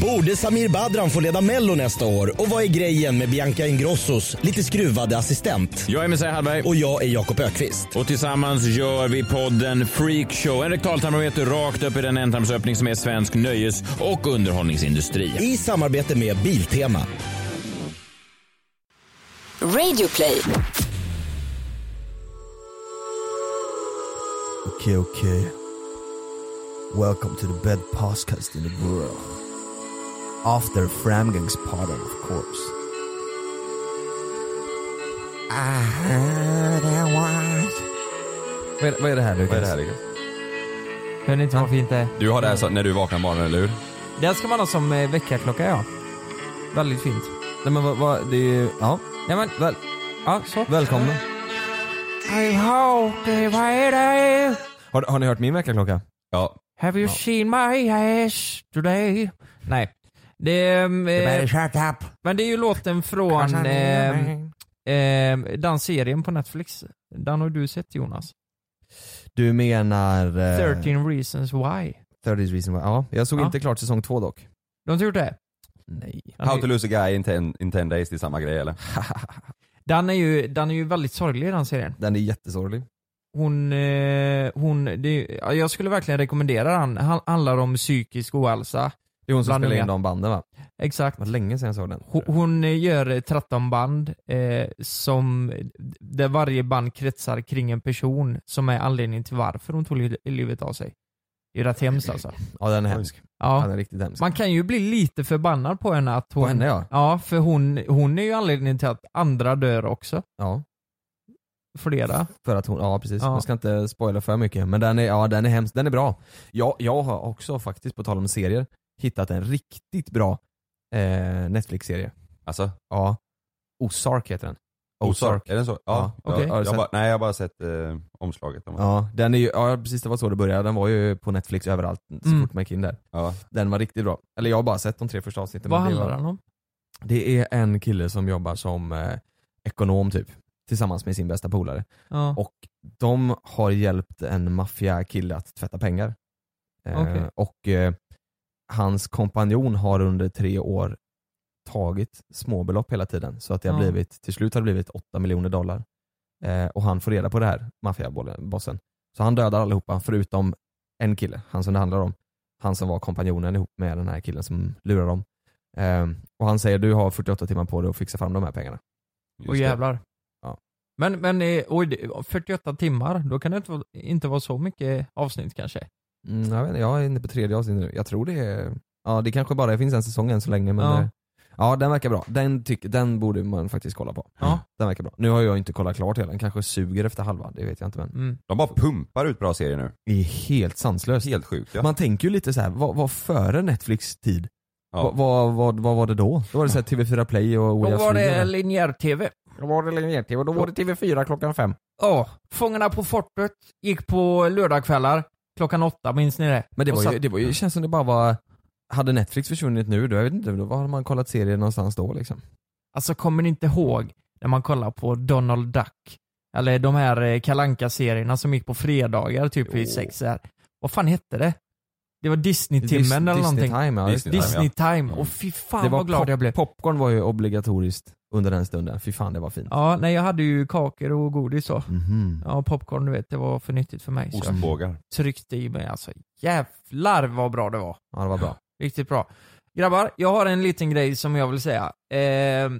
Borde Samir Badran få leda mello nästa år? Och vad är grejen med Bianca Ingrossos lite skruvade assistent? Jag är Messiah Hallberg. Och jag är Jakob Ökvist. Och tillsammans gör vi podden Freakshow. En rektaltarmometer rakt upp i den ändtarmsöppning som är svensk nöjes och underhållningsindustri. I samarbete med Biltema. Radio play. Okay, okay. Welcome to the best podcast in the world. After Framgångspodden, of course. I heard I was... Vad är, vad är det här Lukas? Vad är det här Lukas? Hör ni inte vad fint det är? Du har det här så, när du vaknar på morgonen, eller hur? Det ska man ha som eh, väckarklocka ja. Väldigt fint. Nej men vad, vad det är ju, ja. Ja men, Väl, ja så. välkomna. I hope they wait Har, har ni hört min väckarklocka? Ja. Have you seen my ass today? Nej. Det, ehm, eh, shut up. men det är ju låten från eh, eh, den serien på Netflix. Den har du sett Jonas. Du menar... Eh, 13 reasons why. 30 reason why. Ja, jag såg Ja. inte klart säsong två dock. Du har inte gjort det? Nej. How to lose a guy in 10 in 10 days, det är samma grej eller? Den är ju, den är ju väldigt sorglig den serien. Den är jättesorglig. Hon, eh, hon, det, ja, jag skulle verkligen rekommendera den. Han handlar om psykisk ohälsa. Det är hon som spelar in de banden va? Exakt. Det var länge sedan jag såg den. Hon, hon gör 13 band eh, som, där varje band kretsar kring en person som är anledningen till varför hon tog li- livet av sig. Det är rätt hemskt alltså. Ja den är hemsk. Ja. Den är riktigt hemsk. Man kan ju bli lite förbannad på henne att hon... På henne ja. Ja, för hon, hon är ju anledningen till att andra dör också. Ja. Flera. För att hon, ja precis. Ja. Man ska inte spoila för mycket. Men den är, ja den är hemsk, den är bra. Jag, jag har också faktiskt, på tal om serier, hittat en riktigt bra eh, Netflix-serie. Alltså? Ja. Ozark heter den. Ozark? Är den så? Ja. Ja, okej. jag, jag sett? bara, nej jag har bara sett eh, omslaget. om- Ja, den är ju, ja precis det var så det började. Den var ju på Netflix överallt så Mm. fort man gick in där. Ja. Den var riktigt bra. Eller jag har bara sett de tre första avsnitten. Vad handlar den om? Det är en kille som jobbar som eh, ekonom typ. Tillsammans med sin bästa polare. Ja. Och de har hjälpt en maffiakille att tvätta pengar. Eh, Okej. Och eh, hans kompanjon har under tre år tagit småbelopp hela tiden. Så att det har Ja. blivit, till slut har det blivit 8 miljoner dollar. Eh, och han får reda på det här, maffiabossen. Så han dödar allihopa förutom en kille, han som det handlar om. Han som var kompanjonen ihop med den här killen som lurar dem. Eh, och han säger du har 48 timmar på dig att fixa fram de här pengarna. just Och jävlar. Ja. Men, men eh, oj, det- 48 timmar, då kan det inte vara, inte vara så mycket avsnitt kanske? Mm, jag, vet, inte, jag är inne på tredje avsnittet nu. Jag tror det är, ja det kanske bara det finns en säsong än så länge men Ja. ja, ja den verkar bra. Den, tyck, den borde man faktiskt kolla på. Ja. Den verkar bra. Nu har jag inte kollat klart hela, den kanske suger efter halva, det vet jag inte men. Mm. De bara pumpar ut bra serier nu. Det är helt sanslöst. Helt sjukt ja. Man tänker ju lite så här, vad var före Netflix tid? ja. Vad, vad, vad, vad var det då? Då var det så här TV4 Play och Då var det linjär-tv. Då var det linjär-TV och då var det TV4 klockan fem. Ja, Fångarna på fortet gick på lördagskvällar klockan åtta, minns ni det? Men det var ju, det var ju, känns som det bara var, hade Netflix försvunnit nu då, jag vet inte, då har man kollat serier någonstans då liksom? Alltså kommer ni inte ihåg när man kollar på Donald Duck? Eller de här eh, kalanka serierna som gick på fredagar typ vid sex här. Vad fan hette det? Det var Disney-timmen eller någonting. Disney Time, ja. det. Disney Time, Disney-time. Och fy fan vad glad jag blev. Popcorn var ju obligatoriskt under den stunden, fy fan det var fint. Ja, nej jag hade ju kakor och godis så. Mhm. Ja, popcorn du vet, det var för nyttigt för mig. Så jag Ostbågar. tryckte i mig alltså. Jävlar vad bra det var. Ja det var bra. Riktigt bra. Grabbar, jag har en liten grej som jag vill säga. Eh,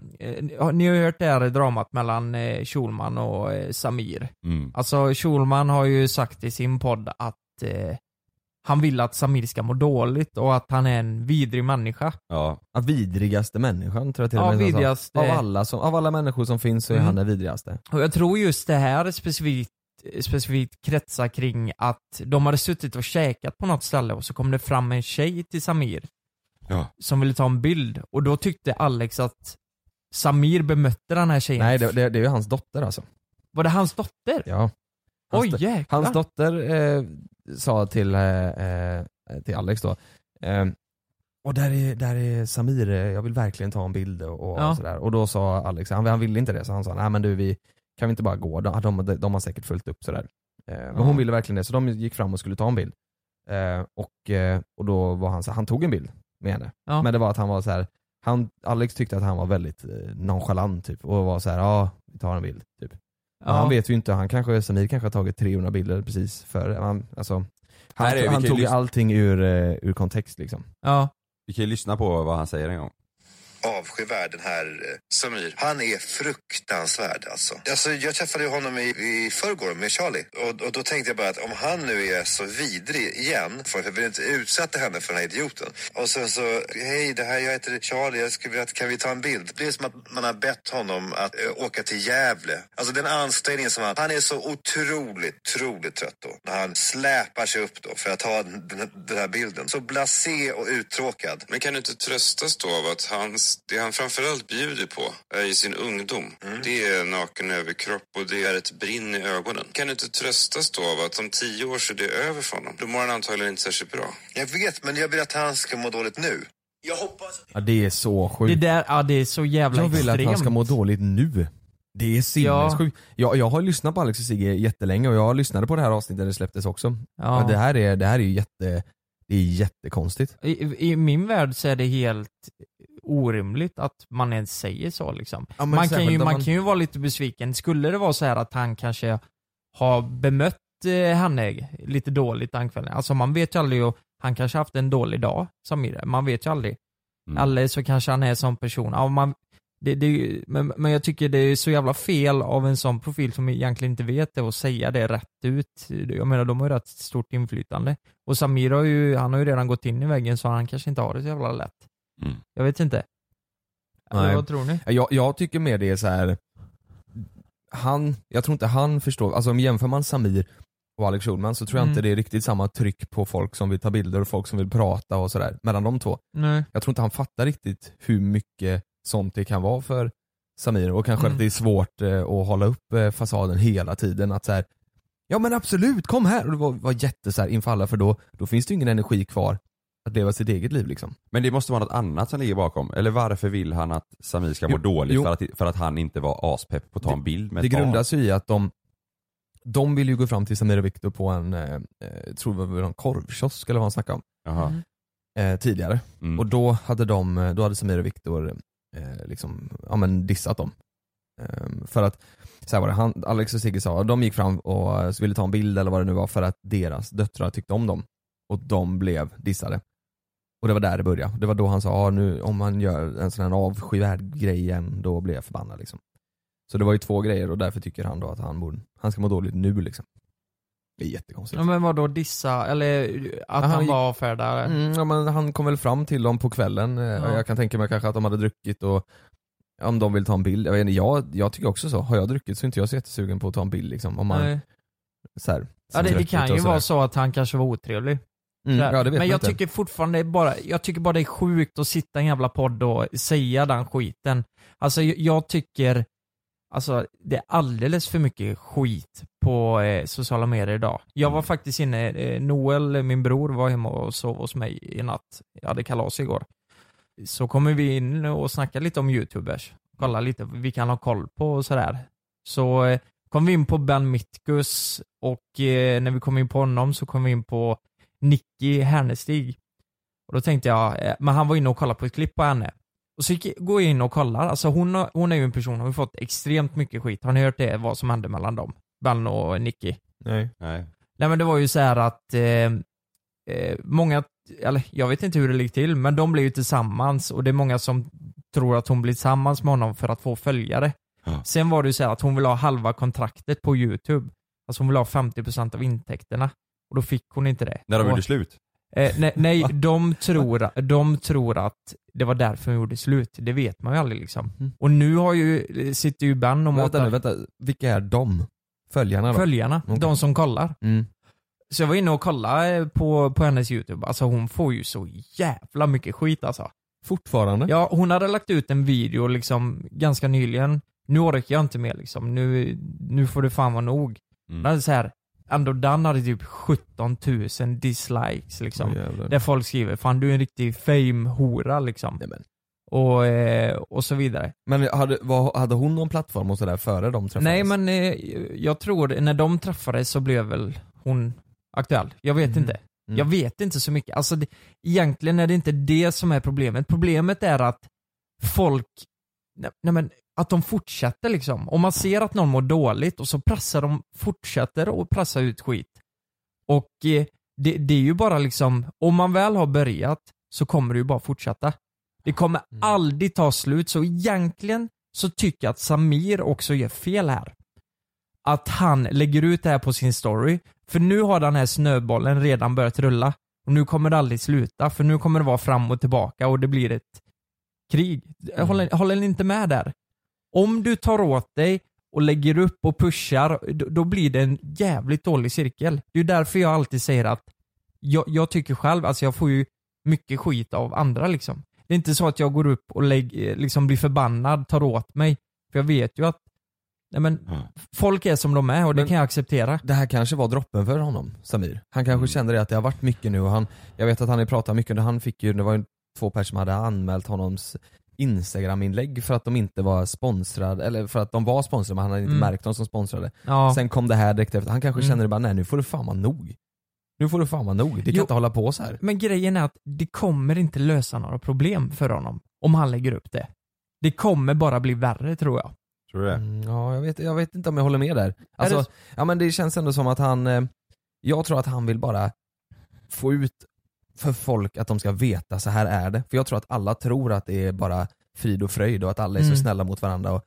ni har ju hört det här dramat mellan eh, Schulman och eh, Samir. Mm. Alltså Schulman har ju sagt i sin podd att eh, han vill att Samir ska må dåligt och att han är en vidrig människa. Ja. Ja, vidrigaste människan tror jag till Ja, och med sa. vidrigaste. Av alla, som, av alla människor som finns så är Mm. han den vidrigaste. Och jag tror just det här specifikt, specifikt kretsar kring att de hade suttit och käkat på något ställe och så kom det fram en tjej till Samir Ja. som ville ta en bild och då tyckte Alex att Samir bemötte den här tjejen. Nej det, det, det är ju hans dotter alltså. Var det hans dotter? Ja. Hans, Oj jäklar. hans dotter eh, sa till, eh, eh, till Alex då, eh, och där är, där är Samir, eh, jag vill verkligen ta en bild och, och Ja. sådär. Och då sa Alex, han, han ville inte det, så han sa nej men du vi, kan vi inte bara gå? De, de, de har säkert fullt upp sådär. Eh, men Ja. hon ville verkligen det, så de gick fram och skulle ta en bild. Eh, och, eh, och då var han så han tog en bild. med henne. Ja. Men det var att han var så här. Han, Alex tyckte att han var väldigt nonchalant typ och var så här, ja vi tar en bild. Typ. Ja. han vet ju inte, han kanske, Samir kanske har tagit 300 bilder precis före. Han, alltså, han, Här är- vi han kan ju tog ju lyssna- allting ur, eh, ur kontext liksom. Ja. Vi kan ju lyssna på vad han säger en gång avskyvärd den här eh, Samir. Han är fruktansvärd alltså. alltså jag träffade honom i, i förrgår med Charlie och, och då tänkte jag bara att om han nu är så vidrig igen, för jag vill inte utsätta henne för den här idioten. Och sen så, hej det här, jag heter Charlie, jag skulle vilja, kan vi ta en bild? Det blir som att man har bett honom att eh, åka till Gävle. Alltså den ansträngningen som han, han är så otroligt, otroligt trött då. När han släpar sig upp då för att ta den, den här bilden. Så blasé och uttråkad. Men kan du inte tröstas då av att hans, det han framförallt bjuder på är ju sin ungdom. Det är naken överkropp och det är ett brinn i ögonen. Kan du inte tröstas då av att om tio år så är det över för honom? Då mår han antagligen inte särskilt bra. Jag vet, men jag vill att han ska må dåligt nu. Jag hoppas... Ja det är så Det sjukt. där, ja det är så jävla Jag vill att han ska extremt. må dåligt nu. Det är sinnessjukt. Jag, jag har lyssnat på Alex och Sigge jättelänge och jag lyssnade på det här avsnittet när det släpptes också. Ja. Ja. Det, här är, det här är ju jätte, det är jättekonstigt. I, I min värld så är det helt orimligt att man ens säger så liksom. Ja, man, kan ju, man man- kan ju vara lite besviken. Skulle det vara så här att han kanske har bemött eh, henne lite dåligt den kvällen. Alltså man vet ju aldrig, och han kanske haft en dålig dag, Samir. Man vet ju aldrig. Mm. Eller så kanske han är en sån person. Ja, man, det, det, men, men jag tycker det är så jävla fel av en sån profil som egentligen inte vet det och säga det rätt ut. Jag menar de har ju rätt stort inflytande. Och Samir har ju, han har ju redan gått in i väggen så han kanske inte har det så jävla lätt. Mm. Jag vet inte. Eller Nej. vad tror ni? Jag, jag tycker mer det är så här. han, jag tror inte han förstår, alltså om jämför man Samir och Alex Schulman så tror jag Mm. inte det är riktigt samma tryck på folk som vill ta bilder och folk som vill prata och sådär mellan de två. Nej. Jag tror inte han fattar riktigt hur mycket sånt det kan vara för Samir och kanske Mm. att det är svårt eh, att hålla upp eh, fasaden hela tiden. Att så här, ja men absolut, kom här! Och det var, var jätte så här, inför alla för då, då finns det ingen energi kvar att leva sitt eget liv liksom. Men det måste vara något annat som ligger bakom. Eller varför vill han att Samir ska må Jo, dåligt jo. för att, för att han inte var aspepp på att ta en bild med Det grundas ju i att de de vill ju gå fram till Samir och Viktor på en, eh, eh, tror det var en korvkiosk eller vad han snackade om, Jaha. eh, tidigare. Mm. Och då hade de, eh, då hade Samir och Viktor eh, liksom, ja men dissat dem. Eh, för att, så här var det, han, Alex och Sigge sa, de gick fram och eh, ville ta en bild eller vad det nu var för att deras döttrar tyckte om dem. Och de blev dissade. Och det var där det började. Det var då han sa, ah, nu, om man gör en sån här avskyvärd grej igen, då blir jag förbannad liksom. Så det var ju två grejer och därför tycker han då att han, borde, han ska må dåligt nu liksom. Det är jättekonstigt. Ja, men vadå dissa, eller att han, han var avfärdare? Mm, ja, men han kom väl fram till dem på kvällen. Eh, Ja. Jag kan tänka mig kanske att de hade druckit och om de vill ta en bild. Jag, inte, jag, jag tycker också så. Har jag druckit så är inte jag så jättesugen på att ta en bild liksom. Om man, Nej. så här, Ja det, det kan ju vara så att han kanske var otrevlig. Mm, ja, men jag inte. tycker fortfarande bara, jag tycker bara det är sjukt att sitta i en jävla podd och säga den skiten. Alltså jag, jag tycker, alltså det är alldeles för mycket skit på eh, sociala medier idag. Jag var faktiskt inne, eh, Noel, min bror, var hemma och sov hos mig i natt. Jag hade kalas igår. Så kommer vi in och snackar lite om youtubers. Kolla lite vi kan ha koll på och sådär. Så eh, kom vi in på Ben Mitkus och eh, när vi kom in på honom så kom vi in på Nicky Hernestig. Och då tänkte jag, eh, men han var inne och kollade på ett klipp på henne. Och så går jag in och kollar, alltså hon, hon är ju en person, hon har fått extremt mycket skit. Har ni hört det, vad som hände mellan dem? Ben och Nicky? Nej. Nej. Nej men det var ju så här att eh, eh, många, eller jag vet inte hur det ligger till, men de blev ju tillsammans och det är många som tror att hon blir tillsammans med honom för att få följare. Ja. Sen var det ju så här att hon ville ha halva kontraktet på youtube. Alltså hon ville ha 50% av intäkterna. Och då fick hon inte det. När de och, gjorde slut? eh, nej, nej de, tror, de tror att det var därför hon gjorde slut. Det vet man ju aldrig liksom. Mm. Och nu har ju, sitter ju Ben och Men vänta nu, vänta. Vilka är de? Följarna då? följarna, Okej. de som kollar. Mm. Så jag var inne och kollade eh, på, på hennes youtube, alltså hon får ju så jävla mycket skit alltså. Fortfarande? Ja, hon hade lagt ut en video liksom ganska nyligen. Nu orkar jag inte mer liksom, nu, nu får det fan vara nog. Mm. Hade så här, ändå den hade typ 17 000 dislikes liksom. Jävlar. där folk skriver 'Fan du är en riktig fame-hora' liksom. Nej, men. Och, eh, och så vidare. Men hade, vad, hade hon någon plattform och sådär före de träffades? Nej men eh, jag tror, när de träffades så blev väl hon aktuell. Jag vet Mhm. inte. Mm. Jag vet inte så mycket. Alltså det, egentligen är det inte det som är problemet. Problemet är att folk, nej, nej men att de fortsätter liksom. Om man ser att någon mår dåligt och så pressar de, fortsätter att pressa ut skit. Och eh, det, det är ju bara liksom, om man väl har börjat så kommer det ju bara fortsätta. Det kommer aldrig ta slut, så egentligen så tycker jag att Samir också gör fel här. Att han lägger ut det här på sin story, för nu har den här snöbollen redan börjat rulla. Och nu kommer det aldrig sluta, för nu kommer det vara fram och tillbaka och det blir ett krig. Håller, håller ni inte med där? Om du tar åt dig och lägger upp och pushar, då, blir det en jävligt dålig cirkel. Det är därför jag alltid säger att jag, jag tycker själv, alltså jag får ju mycket skit av andra liksom. Det är inte så att jag går upp och lägg, eh, liksom blir förbannad, tar åt mig. För jag vet ju att nej men, folk är som de är och det Men- kan jag acceptera. Det här kanske var droppen för honom, Samir. Han kanske Mm. kände det att det har varit mycket nu och han, jag vet att han har pratat mycket, han fick ju, det var ju två personer som hade anmält honoms Instagram-inlägg för att de inte var sponsrade, eller för att de var sponsrade men han hade inte Mm. märkt dem som sponsrade. Ja. Sen kom det här direkt efter, han kanske Mm. kände det bara nej nu får du fan vara nog. Nu får du fan vara nog, det kan Jo. inte hålla på så här. Men grejen är att det kommer inte lösa några problem för honom om han lägger upp det. Det kommer bara bli värre tror jag. Tror du det? Mm, ja, jag vet, jag vet inte om jag håller med där. Alltså, det- ja men det känns ändå som att han, eh, jag tror att han vill bara få ut för folk att de ska veta, så här är det. För jag tror att alla tror att det är bara frid och fröjd och att alla är Mm. så snälla mot varandra och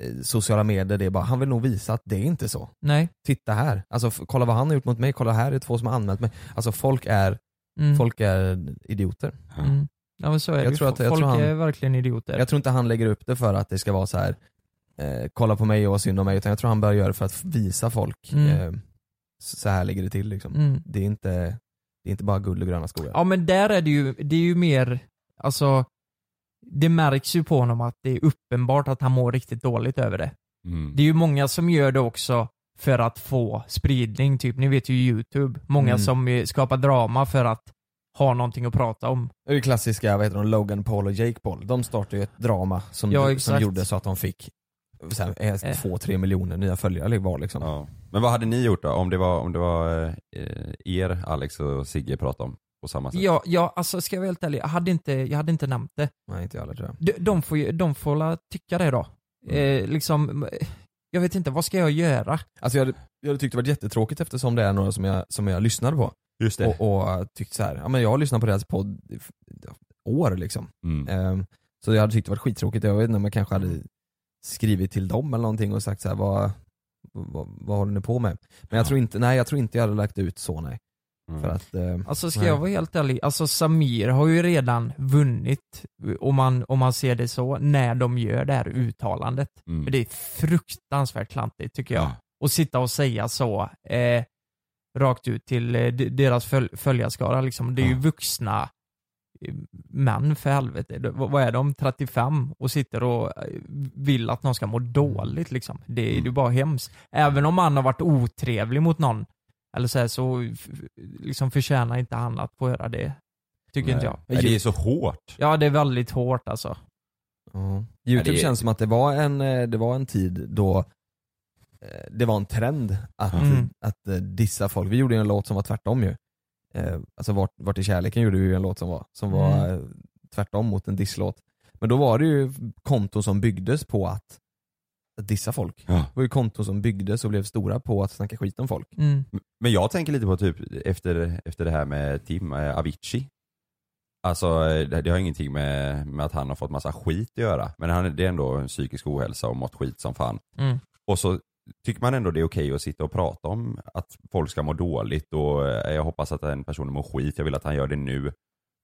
eh, sociala medier, det är bara, han vill nog visa att det är inte så. Nej. Titta här, alltså kolla vad han har gjort mot mig, kolla här är två som har anmält mig. Alltså folk är, Mm. folk är idioter. Mm. Ja men så är Jag det tror att- jag Folk tror han- är verkligen idioter. Jag tror inte han lägger upp det för att det ska vara så här. Eh, kolla på mig och vad synd om mig, utan jag tror han börjar göra det för att visa folk, Mm. eh, så här ligger det till liksom. Mm. Det, är inte, det är inte bara guld och gröna skogar. Ja men där är det ju, det är ju mer, alltså det märks ju på honom att det är uppenbart att han mår riktigt dåligt över det. Mm. Det är ju många som gör det också för att få spridning, typ ni vet ju youtube. Många Mm. som skapar drama för att ha någonting att prata om. Det är klassiska, vad heter de, Logan Paul och Jake Paul. De startade ju ett drama som, Ja, som gjorde så att de fick så här, eh, Eh. två, tre miljoner nya följare var liksom. Ja. Men vad hade ni gjort då? Om det var, om det var eh, er, Alex och Sigge pratade om på samma sätt? Ja, ja alltså ska jag vara helt ärlig, jag hade inte, jag hade inte nämnt det. Nej inte jag heller tror jag. De, de får ju, de får la tycka det då. Mm. Eh, liksom, eh, jag vet inte, vad ska jag göra? Alltså jag hade, jag hade tyckt det varit jättetråkigt eftersom det är några som jag, som jag lyssnade på. Just det. Och, och tyckt så här, ja men jag har lyssnat på deras podd i år liksom. Mm. Ehm, så jag hade tyckt det var skittråkigt, jag vet inte om jag kanske hade skrivit till dem eller någonting och sagt så här, vad, vad, vad håller ni på med? Men jag tror inte, nej jag tror inte jag hade lagt ut så nej. Mm. För att, eh, Alltså ska nej. jag vara helt ärlig, alltså Samir har ju redan vunnit, om man, om man ser det så, när de gör det här uttalandet. Mm. För det är fruktansvärt klantigt tycker jag. Ja. Och sitta och säga så, eh, rakt ut till eh, deras föl följarskara liksom. Det är ju Ja. vuxna eh, män för helvete. Vad är de? 35? Och sitter och eh, vill att någon ska må dåligt liksom. Det är ju Mm. bara hemskt. Även om han har varit otrevlig mot någon, eller så, här, så liksom förtjänar inte han att få höra det. Tycker inte jag. Nej, det är så hårt. Ja, det är väldigt hårt alltså. Ja. Youtube det känns som att det var en, eh, det var en tid då eh, det var en trend att, Mm. att dissa folk. Vi gjorde en låt som var tvärtom ju. Eh, Alltså vart, vart i kärleken gjorde vi ju en låt som var, som var Mm. eh, tvärtom mot en disslåt. Men då var det ju konton som byggdes på att, att dissa folk. Ja. Det var ju konton som byggdes och blev stora på att snacka skit om folk. Mm. Men jag tänker lite på typ efter, efter det här med Tim eh, Avicii. Alltså eh, det, det har ingenting med, med att han har fått massa skit att göra. Men han, det är ändå en psykisk ohälsa och mått skit som fan. Mm. Och så tycker man ändå det är okej att sitta och prata om att folk ska må dåligt och eh, jag hoppas att den personen mår skit, jag vill att han gör det nu.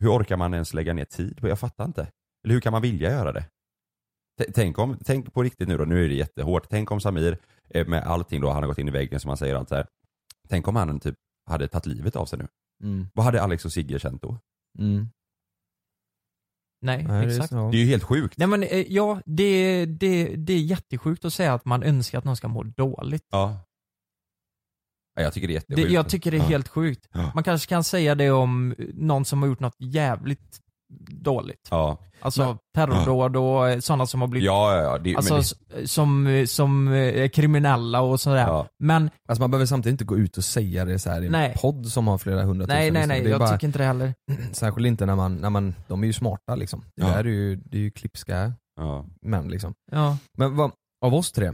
Hur orkar man ens lägga ner tid på Jag fattar inte. Eller hur kan man vilja göra det? T- Tänk, om, tänk på riktigt nu då, nu är det jättehårt. Tänk om Samir eh, med allting då, han har gått in i väggen som man säger allt så här. Tänk om han typ hade tagit livet av sig nu. Mm. Vad hade Alex och Sigge känt då? Mm. Nej, Nej, det är exakt. Det är ju helt sjukt. Nej men eh, ja, det, det, det är jättesjukt att säga att man önskar att någon ska må dåligt. Ja. ja jag tycker det är jättesjukt. Det, jag tycker det är Ja. helt sjukt. Ja. Man kanske kan säga det om någon som har gjort något jävligt dåligt. Ja, Alltså terrordåd och eh, sådana som har blivit ja, ja. ja det, Alltså s- som, som eh, är kriminella och sådär. Ja. Men Alltså man behöver samtidigt inte gå ut och säga det så här i en Nej. podd som har flera hundratusen nej, nej, nej, Det är jag bara, tycker inte det heller. Särskilt inte när man, när man, de är ju smarta liksom. Det Ja. är ju, det är ju klipska ja. män liksom. Ja. Men vad, av oss tre,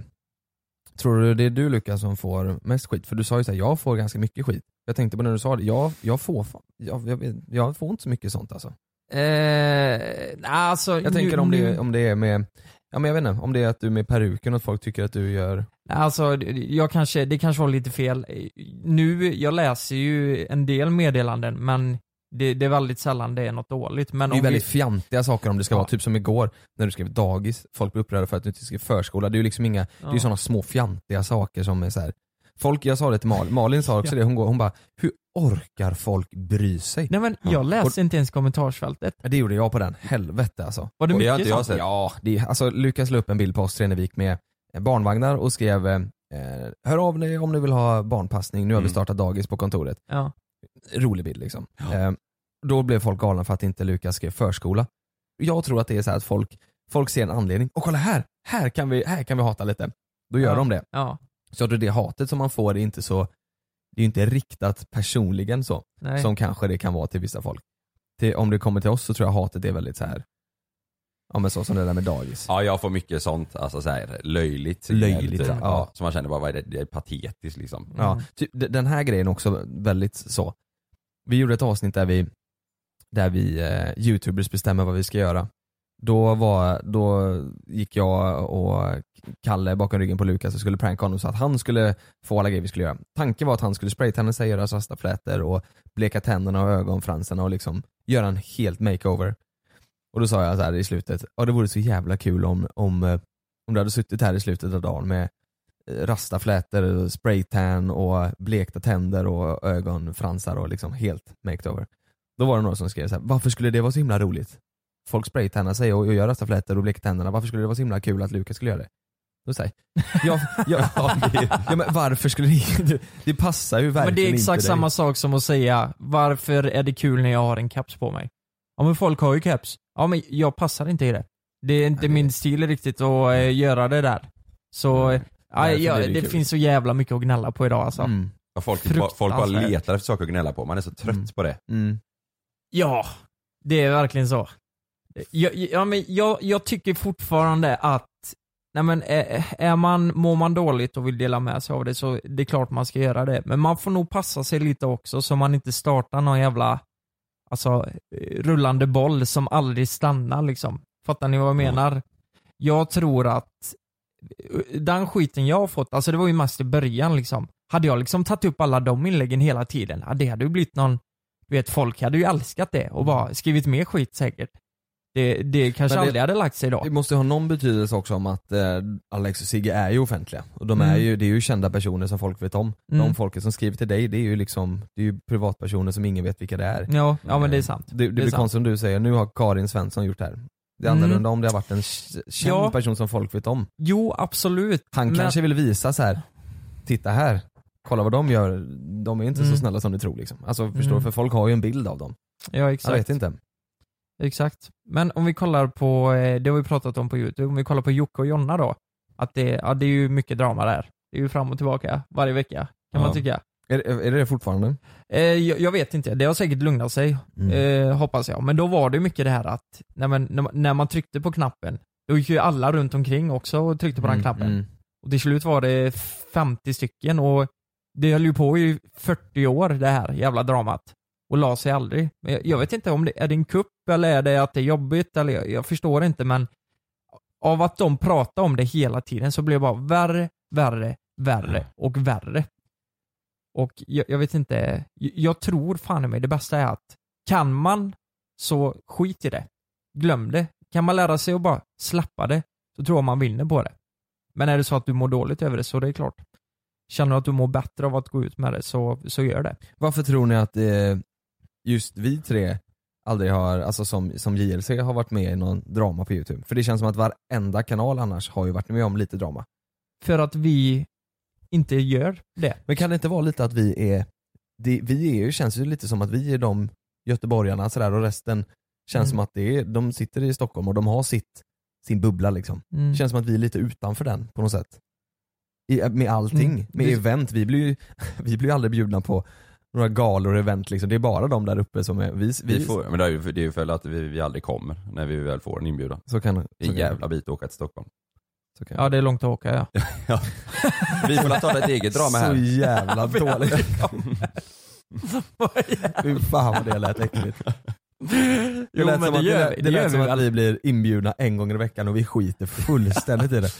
tror du det är du Lukas som får mest skit? För du sa ju såhär, jag får ganska mycket skit. Jag tänkte på när du sa det, jag, jag får jag, jag, jag får inte så mycket sånt alltså. Eh, alltså, Jag tänker nu, om det, om det är med, ja men jag vet inte, om det är att du är med peruken och att folk tycker att du gör Alltså, jag kanske, det kanske var lite fel. Nu, jag läser ju en del meddelanden men det, det är väldigt sällan det är något dåligt. Men Det är ju väldigt vi, fjantiga saker om det ska Ja. vara, typ som igår när du skrev dagis, folk blir upprörda för att du inte skrev förskola. Det är ju liksom inga, det är Ja. sådana små fjantiga saker som är så här. Folk, jag sa det till Malin, Malin sa också det, hon, går, hon bara, hur orkar folk bry sig? Nej men jag läste inte ens kommentarsfältet. Det gjorde jag på den, helvete alltså. Var det mycket jag sånt? sett. Ja, det, alltså Lukas la upp en bild på oss Tränevik med eh, barnvagnar och skrev eh, Hör av dig om ni vill ha barnpassning, nu har vi Mm. startat dagis på kontoret. Ja. Rolig bild liksom. Eh, då blev folk galna för att inte Lukas skrev förskola. Jag tror att det är så här att folk, folk ser en anledning, och kolla här, här kan vi, här kan vi hata lite. Då gör Ja. de det. Ja. Så att det hatet som man får är inte så, det är ju inte riktat personligen så, Nej. som kanske det kan vara till vissa folk. Till, om det kommer till oss så tror jag hatet är väldigt så här. ja men så som det där med dagis. Ja jag får mycket sånt, alltså så här, löjligt. Löjligt, Typ. ja. ja. Så man känner bara, vad är det, det är patetiskt liksom. Ja, Mm. typ, d- den här grejen också väldigt så. Vi gjorde ett avsnitt där vi, där vi eh, youtubers bestämmer vad vi ska göra. Då, var, då gick jag och Kalle bakom ryggen på Lukas och skulle pranka honom så att han skulle få alla grejer vi skulle göra. Tanken var att han skulle spraytanna sig, göra rastaflätor och bleka tänderna och ögonfransarna och liksom göra en helt makeover. Och då sa jag så här i slutet, ja det vore så jävla kul om, om, eh, om du hade suttit här i slutet av dagen med eh, rastaflätor, spraytan och blekta tänder och ögonfransar och liksom helt makeover. Då var det några som skrev så här, varför skulle det vara så himla roligt? Folk spraytannar sig och, och gör rastaflätor och bleker tänderna, varför skulle det vara så himla kul att Lukas skulle göra det? Då säger jag, ja, ja, men varför skulle det, det, det passar ju verkligen Men det är exakt dig. samma sak som att säga, varför är det kul när jag har en caps på mig? Ja men folk har ju caps. Ja men jag passar inte i det. Det är inte Nej, min stil riktigt att eh, göra det där. Så, ja, Därför ja, det, det finns så jävla mycket att gnälla på idag alltså. Mm, Ja, folk, bara, folk bara letar efter saker att gnälla på, man är så trött Mm. på det. mm. Ja, det är verkligen så. Jag, ja, men jag, jag tycker fortfarande att Nej men är, är man, mår man dåligt och vill dela med sig av det så det är klart man ska göra det. Men man får nog passa sig lite också så man inte startar någon jävla alltså, eh, rullande boll som aldrig stannar liksom. Fattar ni vad jag menar? Jag tror att eh, den skiten jag har fått, alltså det var ju mest i början liksom. Hade jag liksom tagit upp alla de inläggen hela tiden, ja, det hade ju blivit någon, du vet folk hade ju älskat det och bara skrivit mer skit säkert. Det, det kanske det- aldrig hade lagt sig då. Det måste ha någon betydelse också om att eh, Alex och Sigge är ju offentliga. Och de Mm. är ju, det är ju kända personer som folk vet om. Mm. De folket som skriver till dig, det är ju liksom, det är ju privatpersoner som ingen vet vilka det är. Ja, ja men det är sant. Det, det, är blir sant. konstigt som du säger, nu har Karin Svensson gjort det här. Det är Mm. annorlunda om det har varit en känd Ja. person som folk vet om. Jo, absolut. Han Men- kanske vill visa så här. titta här, kolla vad de gör, de är inte Mm. så snälla som du tror liksom. Alltså förstår Mm. du, för folk har ju en bild av dem. Ja, Jag exakt. vet inte. Exakt. Men om vi kollar på, eh, det har vi pratat om på youtube, om vi kollar på Jocke och Jonna då. Att det, ja, det är ju mycket drama där. Det är ju fram och tillbaka varje vecka, kan Ja. man tycka. Är, är det fortfarande? Eh, jag, jag vet inte, det har säkert lugnat sig, Mm. eh, hoppas jag. Men då var det mycket det här att, när man, när man, när man tryckte på knappen, då gick ju alla runt omkring också och tryckte på den Mm, knappen. mm. Och till slut var det 50 stycken och det höll ju på i 40 år det här jävla dramat. Och la sig aldrig. Jag, vet inte om det är det en kupp eller är det att det är jobbigt eller jag, jag förstår inte men av att de pratar om det hela tiden så blir det bara värre, värre, värre och värre. Och jag, jag vet inte, jag, tror fan i mig det bästa är att kan man så skit i det. Glöm det. Kan man lära sig att bara släppa det så tror jag man vinner på det. Men är det så att du mår dåligt över det så det är klart. Känner du att du mår bättre av att gå ut med det så, så gör det. Varför tror ni att det just vi tre aldrig har, alltså som, som JLC har varit med i någon drama på youtube? För det känns som att varenda kanal annars har ju varit med om lite drama. För att vi inte gör det. Men kan det inte vara lite att vi är, det, vi är ju, känns ju lite som att vi är de göteborgarna sådär och resten Känns Mm. som att det är, de sitter i Stockholm och de har sitt, sin bubbla liksom. Mm. Det känns som att vi är lite utanför den på något sätt. I, med allting, Mm. med event. Vi blir ju vi blir aldrig bjudna på några galor och event liksom. Det är bara de där uppe som är, vi, vi, Vi får, men det är ju det är ju för att vi, vi aldrig kommer när vi väl får en inbjudan. så kan, så Det är en jävla bit att åka till Stockholm. Så kan Ja det är långt att åka ja. Vi får ta ett eget drama Så här. jävla dåligt. Fy fan vad det lät äckligt. Det Jo lät men som det att, gör det, vi. det lät som att vi blir inbjudna en gång i veckan och vi skiter fullständigt i det.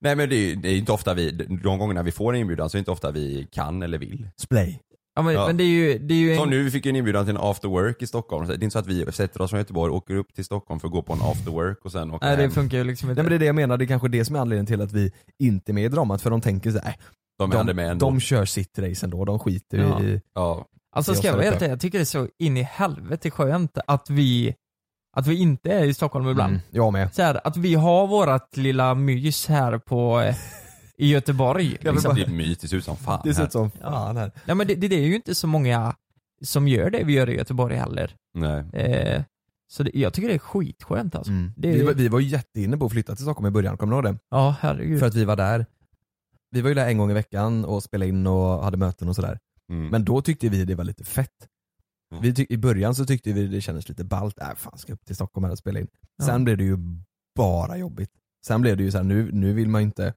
Nej men det är, det är inte ofta vi, de gångerna vi får en inbjudan så är det inte ofta vi kan eller vill. Splay. Ja, men, Ja. men det är ju, det är ju en... Som nu, vi fick en inbjudan till en after work i Stockholm. Det är inte så att vi sätter oss från Göteborg, åker upp till Stockholm för att gå på en after work och sen åka Nej det hem. funkar ju liksom inte. Nej men det är det jag menar, det är kanske det som är anledningen till att vi inte är med i dramat för de tänker såhär, De är de, aldrig med ändå. de kör sitt race ändå, de skiter Ja. i... Ja. Alltså Det ska jag vara helt jag tycker det är så in i helvete skönt att vi, att vi inte är i Stockholm ibland. Mm, jag med. Så här, att vi har vårat lilla mys här på, eh, i Göteborg. Liksom. Det är myt, det ser ut som fan Det ser ut som fan här. Ja men det, det, det är ju inte så många som gör det vi gör i Göteborg heller. Nej. Eh, så det, jag tycker det är skitskönt alltså. Mm. Det är- Vi, var, vi var ju jätteinne på att flytta till Stockholm i början, kommer du ihåg det? Ja herregud. För att vi var där, vi var ju där en gång i veckan och spelade in och hade möten och sådär. Mm. Men då tyckte vi det var lite fett. Mm. Vi I början så tyckte vi det kändes lite ballt, äh fan ska jag upp till Stockholm här och spela in. Sen Ja. blev det ju bara jobbigt. Sen blev det ju så här, nu, nu vill man inte,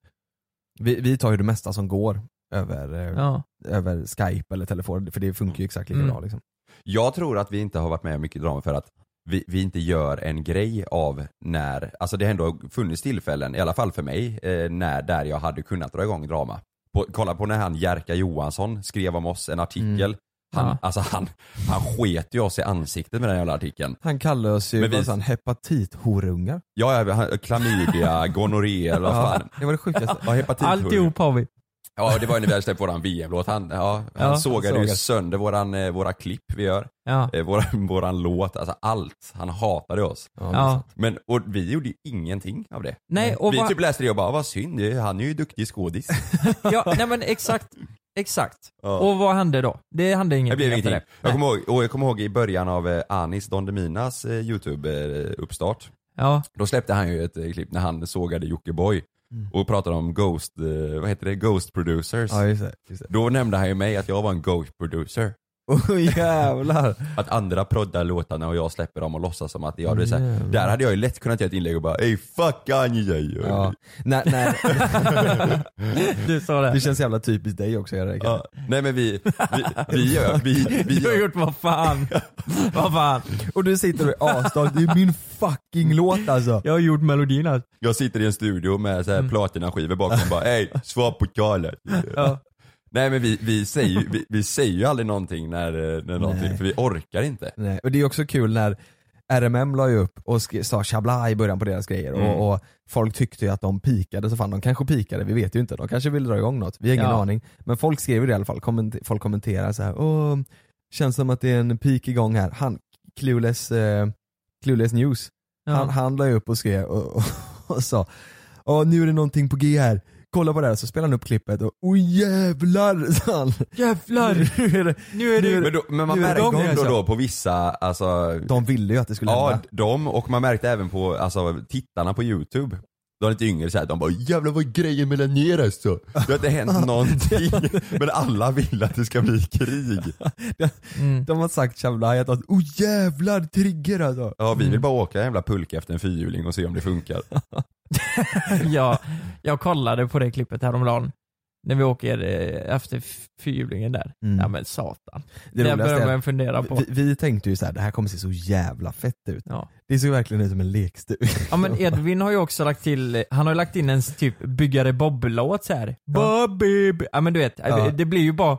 vi, vi tar ju det mesta som går över, eh, Ja. över skype eller telefon, för det funkar ju exakt lika Mm. bra liksom. Jag tror att vi inte har varit med mycket drama för att vi, vi inte gör en grej av när, alltså det har ändå funnits tillfällen, i alla fall för mig, eh, när, där jag hade kunnat dra igång drama. På, kolla på när han Jerka Johansson skrev om oss en artikel. Mm. Han, Ja. alltså han, han sket ju oss i ansiktet med den jävla artikeln. Han kallar oss ju, Men vi- hepatithorungar. Ja, ja, han- klamydia, gonorré eller vad fan. det var det sjukaste. Ja. Alltihop har vi. Ja det var ju när vi hade släppt våran VM-låt. Han, ja, han Ja, sågade ju sönder våran, eh, våra klipp vi gör. Ja. Eh, våran, våran låt, alltså allt. Han hatade oss. Ja, Ja. Men och vi gjorde ju ingenting av det. Nej, och vi vad- typ läste det och bara, vad synd, han är ju duktig skådis. ja, nej men exakt. Exakt. Ja. Och vad hände då? Det hände Det ingenting blev efter ingenting. det. Jag kommer, ihåg, och jag kommer ihåg i början av eh, Anis Don Deminas eh, YouTube-uppstart. Ja. Då släppte han ju ett eh, klipp när han sågade Jockiboi Mm. och pratade om Ghost, eh, vad heter det, Ghost producers. Ja just det. Just det. Då nämnde han ju mig att jag var en Ghost producer. Oh, jävlar. Att andra proddar låtarna och jag släpper dem och låtsas som att jag, det är så här. Där hade jag ju lätt kunnat göra ett inlägg och bara ey fuck Kanye. Ja. Nej, nej. Du sa det. Det känns jävla typiskt dig också göra det. Ja, nej men vi, vi, vi gör, vi, vi Du har gör, gjort vad fan. vad fan. Och du sitter och är asstolt, det är min fucking låt alltså. Jag har gjort melodin alltså. jag sitter i en studio med så här Mm. platinaskivor bakom och bara ey svar på talet. Ja. Nej men vi, vi, säger, ju- vi, vi säger ju aldrig någonting när, när någonting, Nej. för vi orkar inte. Nej. Och det är också kul när RMM la ju upp och sa chabla i början på deras grejer Mm. och, och folk tyckte ju att de pikade så fan de kanske pikade, vi vet ju inte. De kanske vill dra igång något, vi har ingen Ja. aning. Men folk skrev ju det i alla fall, Komment- folk kommenterar så här. åh, känns som att det är en peak igång här. Han, Clueless, eh, Clueless News, han, Ja. han la ju upp och skrev och, och, och sa Åh nu är det någonting på G här, kolla på det här, så spelade han upp klippet och oj jävlar sa han. Jävlar. Nu är det, Nu är det... Men, då, men man märkte ändå alltså. då på vissa, alltså de ville ju att det skulle Ja, hända. de och man märkte även på alltså, tittarna på youtube De lite yngre så här, de bara 'Jävlar vad är grejen mellan er alltså?' Det har inte hänt någonting Men alla vill att det ska bli krig Mm. De har sagt Chabla att oh jävlar trigger alltså. Ja vi vill bara åka en jävla pulka efter en fyrhjuling och se om det funkar ja, jag kollade på det klippet häromdagen. När vi åker eh, efter fyrhjulingen där. Mm. Ja men satan. Det Det, börjar man fundera på. vi, vi tänkte ju så här, det här kommer se så jävla fett ut. Ja. Det ser verkligen ut som en lekstuga. ja men Edvin har ju också lagt till, han har ju lagt in en typ byggare Bob-låt såhär. Bobby, ja men du vet, Ja. det blir ju bara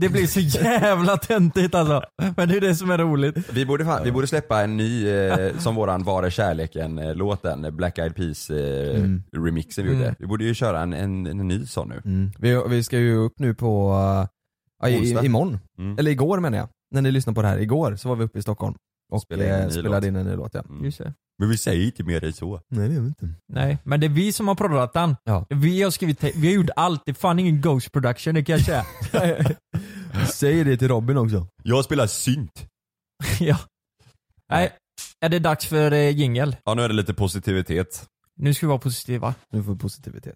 det blir så jävla töntigt alltså. Men det är det som är roligt. Vi borde, fan, vi borde släppa en ny, eh, som våran Var är kärleken eh, låten, Black Eyed Peas eh, Mm. remixen vi gjorde. Mm. Vi borde ju köra en, en, en ny sån nu. Mm. Vi, vi ska ju upp nu på, uh, ja, i, i, imorgon, Mm. eller igår menar jag. När ni lyssnar på det här, igår så var vi uppe i Stockholm och Spelade in en eh, ny spelade låt. in en ny låt ja. Mm. Just det. Men vi säger inte mer än så. Nej det gör vi inte. Nej, men det är vi som har proddat den. Ja. Vi har skrivit, vi har gjort allt, det är fan ingen Ghost production det kan jag säga. Säg det till Robin också. Jag spelar synt. ja. Nej, Är det dags för eh, jingel? Ja nu är det lite positivitet. Nu ska vi vara positiva. Nu får vi positivitet.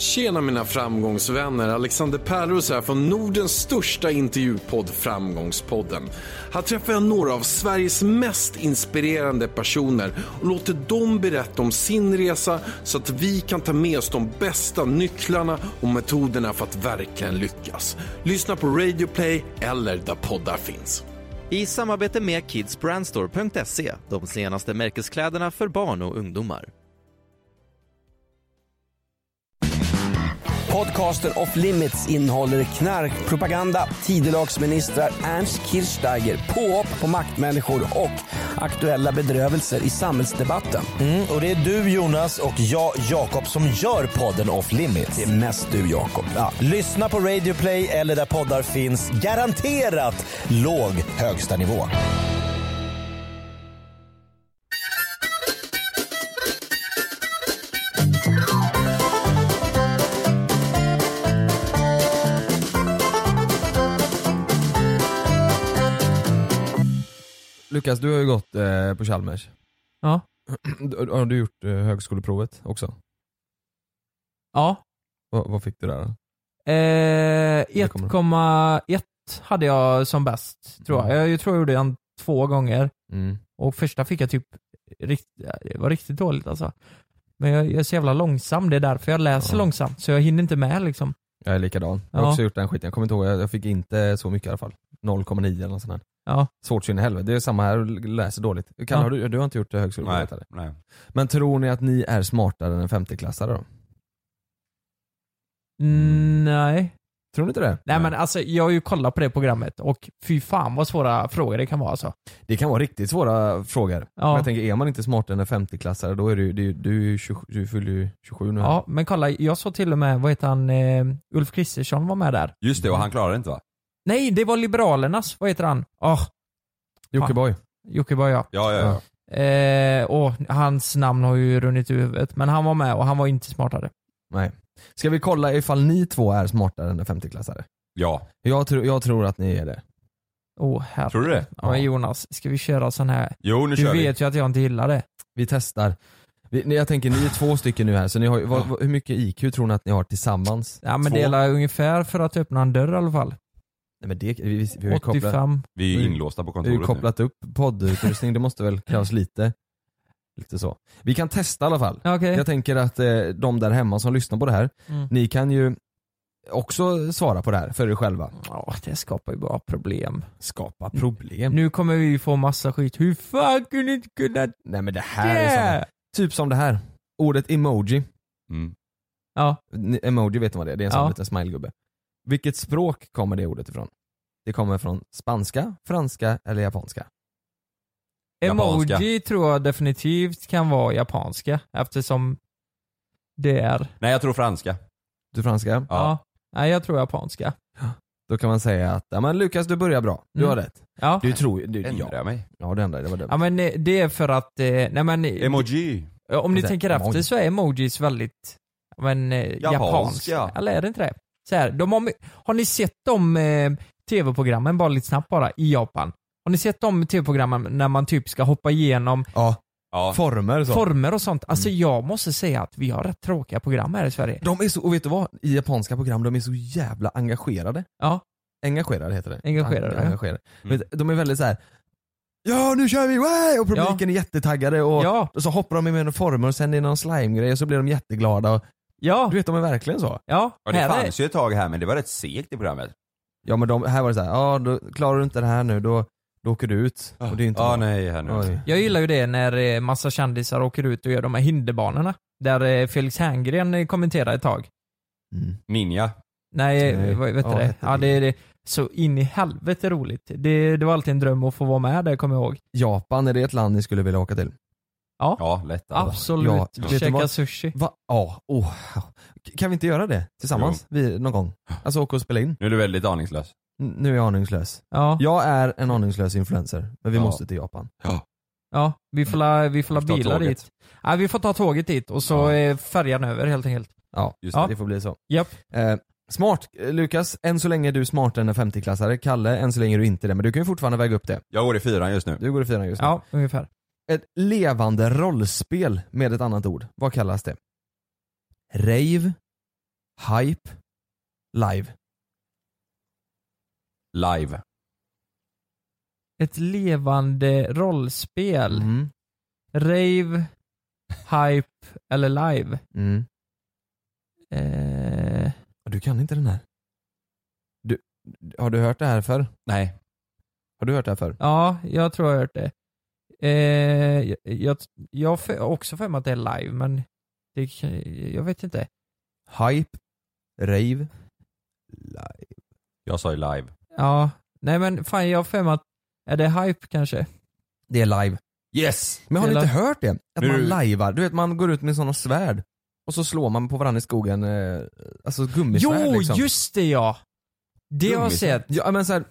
Tjena mina framgångsvänner, Alexander Pärlros här från Nordens största intervjupodd Framgångspodden. Här träffar jag några av Sveriges mest inspirerande personer och låter dem berätta om sin resa så att vi kan ta med oss de bästa nycklarna och metoderna för att verkligen lyckas. Lyssna på Radio Play eller där poddar finns. I samarbete med kidsbrandstore.se, de senaste märkeskläderna för barn och ungdomar. Podcasten Off Limits innehåller knarkpropaganda, tidelagsministrar, Ernst Kirchsteiger, påhopp på maktmänniskor och aktuella bedrövelser i samhällsdebatten. Mm, och det är du Jonas och jag Jakob som gör podden Off Limits. Det är mest du Jakob. Ja, lyssna på Radio Play eller där poddar finns. Garanterat låg högsta nivå. Lukas, du har ju gått eh, på Chalmers. Ja. Har du gjort eh, högskoleprovet också? Ja. Vad, vad fick du där då? Eh, kommer 1,1 hade jag som bäst tror jag. Jag tror jag gjorde den två gånger. Mm. Och första fick jag typ, rikt, det var riktigt dåligt alltså. Men jag, jag är så jävla långsam, det är därför jag läser Ja. långsamt. Så jag hinner inte med liksom. Jag är likadan. Jag har Ja. också gjort den skiten. Jag kommer inte ihåg, jag jag fick inte så mycket i alla fall. 0,9 eller något sånt där. Ja. Svårt så in i helvete. Det är samma här, läser dåligt. Kan, Ja. har du, du har inte gjort Nej, högskoleprovet eller? nej. Men tror ni att ni är smartare än en femteklassare då? Mm, nej. Tror ni inte det? Nej men alltså jag har ju kollat på det programmet och fy fan vad svåra frågor det kan vara alltså. Det kan vara riktigt svåra frågor. Ja. Men jag tänker, är man inte smartare än en femteklassare då är du, du, du, är ju 27 du fyller ju 27 nu. här. Ja men kolla, jag såg till och med, vad heter han, eh, Ulf Kristersson var med där. Just det, och han klarade det inte va? Nej, det var Liberalernas, vad heter han? Åh, Jockiboi. Jockiboi ja. Ja, ja, ja. Eh, och hans namn har ju runnit ur huvudet, men han var med och han var inte smartare. Nej. Ska vi kolla ifall ni två är smartare än en femteklassare? Ja. Jag, tror- jag tror att ni är det. Åh herre. Tror du det? Ja, men Jonas, ska vi köra sån här? Jo, nu Du kör vi. vet ju att jag inte gillar det. Vi testar. Vi, ni- jag tänker, ni är två stycken nu här, så ni har, vad, hur mycket IQ tror ni att ni har tillsammans? Ja men Två? dela ungefär för att öppna en dörr i alla fall. Nej, men det, vi, vi, vi har ju kopplat, 85. Vi är inlåsta på vi har kontoret nu. kopplat upp poddutrustning, det måste väl krävas lite, lite så. Vi kan testa i alla fall. Okej. Jag tänker att eh, de där hemma som lyssnar på det här, Mm. ni kan ju också svara på det här för er själva. Ja, det skapar ju bara problem. Skapa problem. Nu kommer vi få massa skit. Hur fan kunde ni inte kunna Nej men det här är såna, det? typ som det här. Ordet emoji. Mm. Ja. Emoji vet ni vad det är? Det är en sån Ja. liten smilegubbe. Vilket språk kommer det ordet ifrån? Det kommer från spanska, franska eller japanska? Japanska. Emoji tror jag definitivt kan vara japanska eftersom det är, Nej, jag tror franska. Du franska? ja. Ja. Nej jag tror japanska. Då kan man säga att, ja men Lukas du börjar bra, du Mm. har rätt. Ja. Du tror du, Ändrar ja. jag mig? ja det enda det var dumt. Ja men eh, det är för att, eh, nej men Emoji. om ni Det- tänker emoji. efter så är emojis väldigt, ja, men eh, Japanska. japanska. Eller är det inte det? Så här, de har, har ni sett de eh, tv-programmen, bara lite snabbt bara, i Japan? Har ni sett de tv-programmen när man typ ska hoppa igenom Ja, Ja. former så. former och sånt? Alltså Mm. jag måste säga att vi har rätt tråkiga program här i Sverige. De är så, och vet du vad? I japanska program, de är så jävla engagerade. Ja. Engagerade heter det. Engagerade, Eng- engagerade. Mm. De är väldigt så här. Ja nu kör vi, way! och publiken är jättetaggade och, Ja, och så hoppar de i med former och sen är det någon slime-grej och så blir de jätteglada. Och, ja, du vet de är verkligen så. ja. Ja, det här är, fanns ju ett tag här men det var rätt segt i programmet. Ja men de, här var det så här, ja då klarar du inte det här nu då, då åker du ut. Och det är inte Ja, bra. nej här nu. Oj. jag gillar ju det när eh, massa kändisar åker ut och gör de här hinderbanorna. Där eh, Felix Herngren eh, kommenterar ett tag. Mm. Ninja. Nej, Nej. vad vet du Ja, det? hette Ja, det är det. Så in i helvete roligt. Det, det var alltid en dröm att få vara med där, kommer jag ihåg. Japan, är det ett land ni skulle vilja åka till? Ja, lätt. Absolut. Ja, du Käka sushi. Va? Ja, oh. Kan vi inte göra det tillsammans vi, någon gång? Alltså åka och spela in? Nu är du väldigt aningslös. N- Nu är jag aningslös. Ja, Jag är en aningslös influencer, men vi Ja. måste till Japan. ja. Vi får la, vi får la Vi får ta bilar dit. Ja, vi får ta tåget dit och så Ja. färjan över helt enkelt. Ja, Just Ja. det får bli så. Japp. Eh, Smart, eh, Lukas, än så länge är du smartare än en 50-klassare. Kalle, än så länge är du inte det. Men du kan ju fortfarande väga upp det. Jag går i fyran just nu. Du går i fyran just nu. Ja, ungefär. Ett levande rollspel med ett annat ord. Vad kallas det? Rave, hype, live. Live. Ett levande rollspel. Mm. Rave, hype eller live. Mm. Eh, Du kan inte den här. Du, har du hört det här för? Nej. Har du hört det här för? ja, jag tror jag har hört det. Eh, jag, jag, jag har för- också för mig att det är live, men det, jag vet inte. Hype, rave, live. Jag sa ju live. Ja, nej men fan jag har för mig att, är det hype kanske? Det är live. Yes! Men har ni inte hört det? Att Nu- man lajvar, du vet man går ut med sådana svärd och så slår man på varandra i skogen, eh, alltså gummisvärd Jo, liksom. just det ja! Det har jag sett. Ja men så här,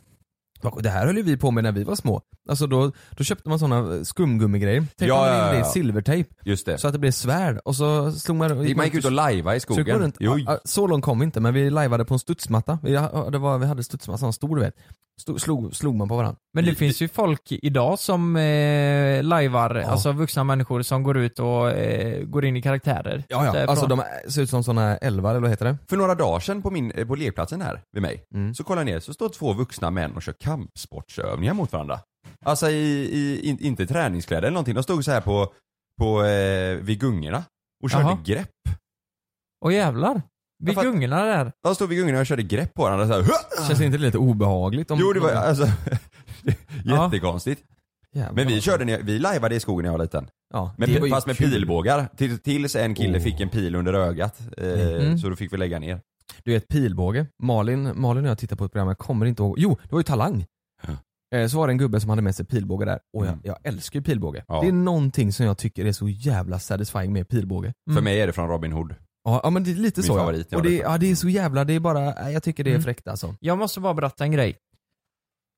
det här höll ju vi på med när vi var små. Alltså då, då köpte man sådana skumgummigrejer, tejpade Ja, man ja, in det i ja. silvertejp Just det. så att det blev svärd och så slog man... man gick ut och lajva i Så, skogen. runt, ja, så långt kom vi inte men vi lajvade på en studsmatta. Vi, ja, det var, vi hade studsmatta, sån stor du vet. Stod, slog, slog man på varandra. Men det finns ju folk idag som eh, lajvar, alltså vuxna människor som går ut och eh, går in i karaktärer. Ja, ja. Alltså de ser ut som såna älvar eller vad heter det? För några dagar sedan på, min, eh, på lekplatsen här vid mig, Mm. så kollar jag ner så står två vuxna män och kör kampsportsövningar mot varandra. Alltså i, i in, inte träningskläder eller någonting, de stod så här på, på eh, vid gungorna och körde Jaha. grepp. Åh jävlar! Vid gungorna där. De stod vid gungorna och körde grepp på varandra så här. "Hua!" Känns inte det lite obehagligt? Om, Jo det var alltså jättekonstigt. Jävlar. Men vi körde, ner- vi lajvade i skogen när jag var liten. ja, Med, fast med kul. pilbågar. Till, tills en kille Oh. fick en pil under ögat. Eh, Mm. Så då fick vi lägga ner. Du vet pilbåge, Malin, Malin och jag tittade på ett program, jag kommer inte ihåg, jo det var ju Talang. Eh, Så var det en gubbe som hade med sig pilbåge där, och jag, Mm. jag älskar ju pilbåge. Ja. Det är någonting som jag tycker är så jävla satisfying med pilbåge. Mm. För mig är det från Robin Hood. Ja, ja men det är lite Min så favorit, ja. ja, Och det, det. ja, det är så jävla, det är bara, nej, jag tycker det är Mm. fräckt alltså. Jag måste bara berätta en grej.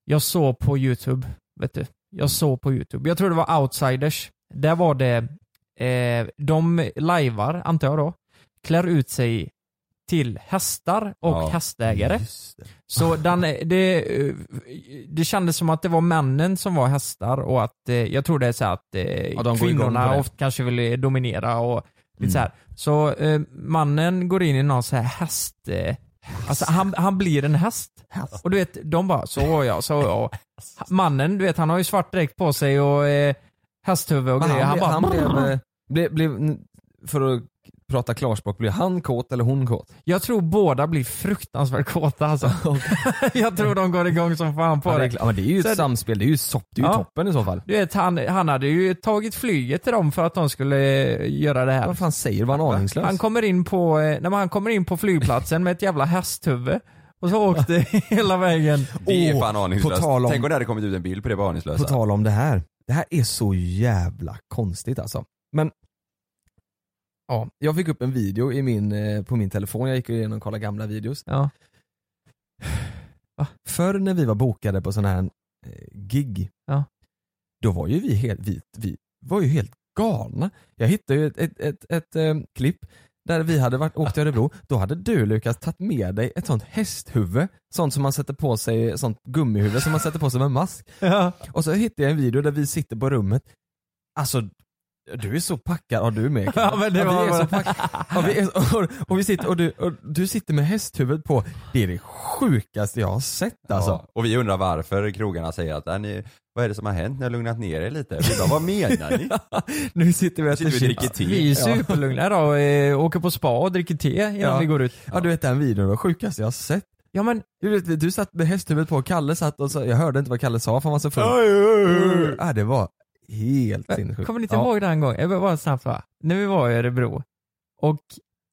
Jag såg på youtube, vet du. Jag såg på youtube, jag tror det var outsiders. Där var det, eh, de lajvar, antar jag då, klär ut sig till hästar och Ja. hästägare. Så den, det, eh, det kändes som att det var männen som var hästar och att, eh, jag tror det är så att eh, på kvinnorna ofta kanske vill dominera och lite Mm. så här. Så eh, mannen går in i någon så här häst, eh, alltså han, han blir en häst. Och du vet, de bara så ja, så ja. Mannen, du vet han har ju svart dräkt på sig och eh, hästhuvud och grejer. Han, blev- bara han blev, eh, blev, blev, för att prata klarspråk, blev han kåt eller hon kåt? Jag tror båda blir fruktansvärt kåta alltså. jag tror de går igång som fan på Ja, det, är, men det är ju Så ett det- samspel, det är ju, sopp, det är ju Ja. toppen i så fall. Du vet, han, han hade ju tagit flyget till dem för att de skulle eh, göra det här. Vad fan säger du? Var han aningslös? Han kommer in på, eh, nej, men han kommer in på flygplatsen med ett jävla hästhuvud och så åkte hela vägen. Det är Åh, fan på aningslöst. om- Tänk om det hade kommit ut en bild på det var aningslösa. På tal om det här. Det här är så jävla konstigt alltså. Men Ja, jag fick upp en video i min, eh, på min telefon, jag gick igenom och kollade gamla videos. Ja. Förr när vi var bokade på sådana här eh, gig, Ja. då var ju vi helt, vi, vi var ju helt galna. Jag hittade ju ett, ett, ett, ett eh, klipp där vi hade varit, åkt till Örebro, då hade du Lukas tagit med dig ett sånt hästhuvud, sånt som man sätter på sig, sånt gummihuvud som man sätter på sig med mask. Ja. Och så hittade jag en video där vi sitter på rummet, alltså du är så packad, och du med Kalle. Ja, men det vi var är bara- så packade. Ja, vi är, och, och, vi sitter, och, du, och du sitter med hästhuvud på, det är det sjukaste jag har sett alltså. Ja, och vi undrar varför krogarna säger att "Är ni, vad är det som har hänt? Ni har lugnat ner er lite. Vi bara, vad menar ni? Nu sitter vi och Sitter äter vi och chips. dricker te? Vi är superlugna då, eh, åker på spa och dricker te innan Ja. vi går ut. Ja du vet den videon var sjukaste jag har sett. Ja men, Du, vet, du satt med hästhuvudet på, Kalle satt och så, jag hörde inte vad Kalle sa för han var så full. Ja, det var helt sinnessjukt. kommer ni inte ja. ihåg den gången? Jag vill bara snabbt va? När vi var i Örebro och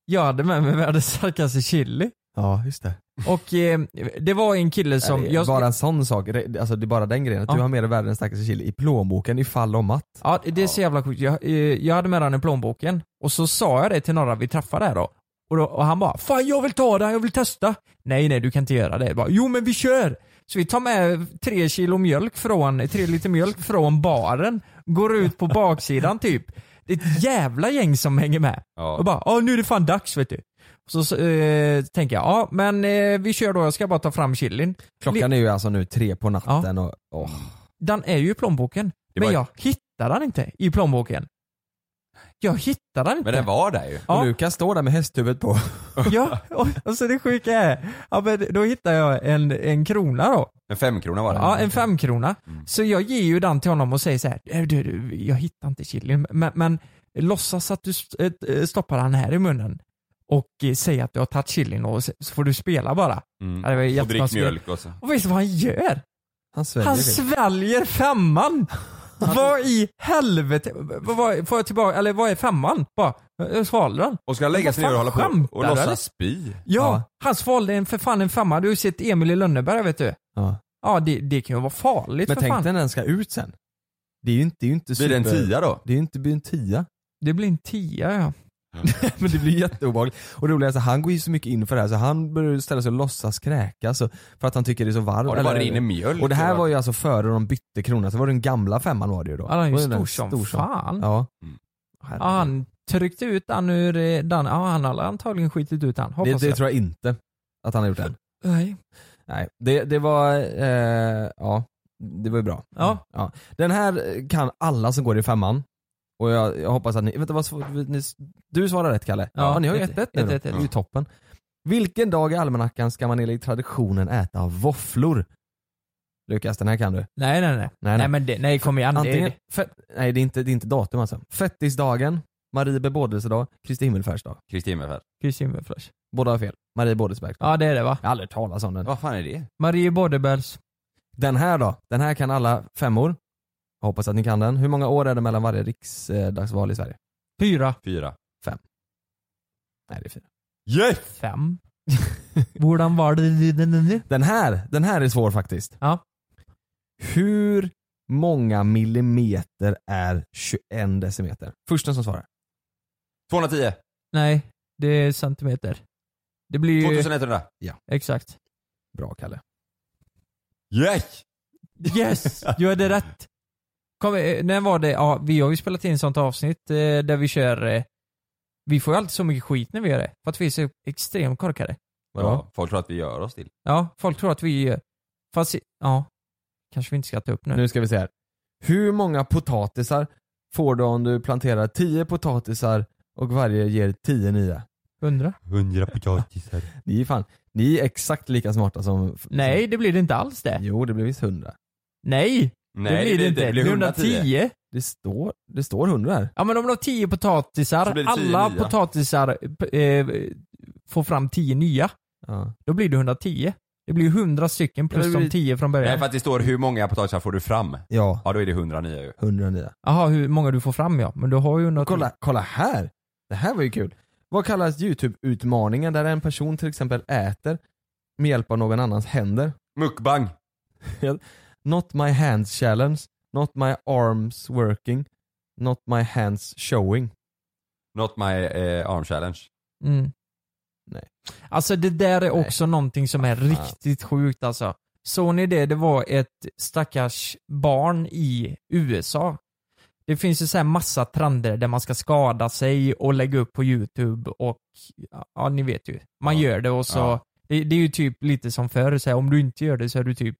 jag hade med mig världens starkaste chili. Ja, just det. Och eh, det var en kille som, jag, bara en sån sak, alltså det är bara den grejen, att Ja. du har med dig världens starkaste chili i plånboken ifall om att. ja det är så jävla sjukt. Jag, eh, jag hade med den i plånboken och så sa jag det till några vi träffade där då. Och, då, och han bara 'Fan jag vill ta den, jag vill testa' Nej nej du kan inte göra det. Jag bara, jo men vi kör! Så vi tar med tre kilo mjölk från, tre liter mjölk från baren, går ut på baksidan typ. Det är ett jävla gäng som hänger med. Ja. Och bara, ja nu är det fan dags vet du. Så, så eh, tänker jag, ja men eh, vi kör då, jag ska bara ta fram chilin. Klockan är ju alltså nu tre på natten och åh. Den är ju i plånboken, men jag hittar den inte i plånboken. Jag hittar den inte. Men den var där ju. Ja. Och Lukas står där med hästhuvudet på. Ja, och, och så det sjuka är, ja men då hittar jag en, en krona då. En femkrona var det. Ja, en femkrona. Så jag ger ju den till honom och säger så här, "Eh, du, du, jag hittar inte chilin, men, men låtsas att du eh, stoppar den här i munnen och säger att du har tagit chilin och så får du spela bara. Mm. Ja, det var och drick mjölk och så. Och vet du vad han gör? Han sväljer Han sväljer femman! Vad i helvete? Vad, vad, får jag tillbaka, eller vad är femman? Bara, jag svalde den. Och ska han lägga sig ner och hålla på och låtsas spy? Ja, Ja. han svalde en, för fan en femma. Du har ju sett Emil i Lönneberga vet du. Ja. Ja, det, det kan ju vara farligt Men för tänk fan. dig när den ska ut sen. Det är ju inte, det är ju inte Blir det en tia då? Det är ju inte blir en tia. Det blir en tia ja. Men det blir jätteobehagligt. Och det roliga är att han går ju så mycket in för det här så han börjar ställa sig och låtsas kräkas så- för att han tycker det är så varmt. Ja, det bara rinner mjölk. Och det här var ju alltså före de bytte krona, så var det den gamla femman var det ju då. Ja, den är ju Var det stor som fan. Ja. Ja, han tryckte ut den ur eh, den, ja han har antagligen skitit ut den, Det, det jag. tror jag inte att han har gjort än. Nej. Nej, det, det var, eh, ja, det var ju bra. Ja. ja. Den här kan alla som går i femman. Och jag, jag hoppas att ni, vänta vad ni, du svarar rätt Kalle? Ja, ni har ju ett- 1-1 nu ett- ett- Det är ju toppen. Vilken dag i almanackan ska man enligt traditionen äta våfflor? Lukas, den här kan du. Nej nej nej. Nej, nej. men det, nej kom igen. Antingen, Fe, nej det är, inte, det är inte datum alltså. Fettisdagen, Marie bebådelsedag, Kristi himmelfärdsdag. Kristi himmelfärd. Kristi himmelfärds. Båda har fel. Marie Bådesbergsdag. Ja det är det va? Jag har aldrig talas om den. Vad fan är det? Marie Bådebäls. Den här då? Den här kan alla femmor. Jag hoppas att ni kan den. Hur många år är det mellan varje riksdagsval i Sverige? Fyra. Fyra. Nej det är fyra. Yes! Fem. Hvordan var det? Den här, den här är svår faktiskt. Ja. Hur många millimeter är 21 decimeter? Första som svarar. 210. Nej, det är centimeter. Det blir ju... 2100. Exakt. Bra Kalle. Yes! Yes, du hade rätt. Kom, eh, när var det? Ja, vi har ju spelat in sånt avsnitt eh, där vi kör eh, Vi får ju alltid så mycket skit när vi gör det, för att vi är så extremt korkade. Vadå? Ja, folk tror att vi gör oss till. Ja, folk tror att vi Fast, ja Kanske vi inte ska ta upp nu. Nu ska vi se här. Hur många potatisar får du om du planterar 10 potatisar och varje ger 10 nya? Hundra? 100 potatisar. Ni är fan, ni är exakt lika smarta som... Nej, det blir det inte alls det. Jo, det blir visst 100. Nej, Nej, det blir det, inte. Det blir 110. 110. Det står, det står 100 här. Ja men om du har 10 Så potatisar, blir det 10 alla nya. potatisar eh, får fram 10 nya. Ja. Då blir det 110. Det blir 100 stycken plus blir- de 10 från Nej början. för att det står hur många potatisar får du fram? Ja, Ja då är det 100 nya ju. 100 nya. Jaha, hur många du får fram ja. Men du har ju 110. Kolla, kolla här! Det här var ju kul. Vad kallas YouTube-utmaningen där en person till exempel äter med hjälp av någon annans händer? Mukbang. Not my hands challenge, not my arms working, not my hands showing. Not my eh, arm challenge. Mm. Nej. Alltså det där är Nej. också någonting som är Fan. riktigt sjukt alltså. Såg ni det? Det var ett stackars barn i USA. Det finns ju så här massa trender där man ska skada sig och lägga upp på youtube och ja, ni vet ju. Man Ja. gör det och så, Ja. det, det är ju typ lite som förr, så här, om du inte gör det så är du typ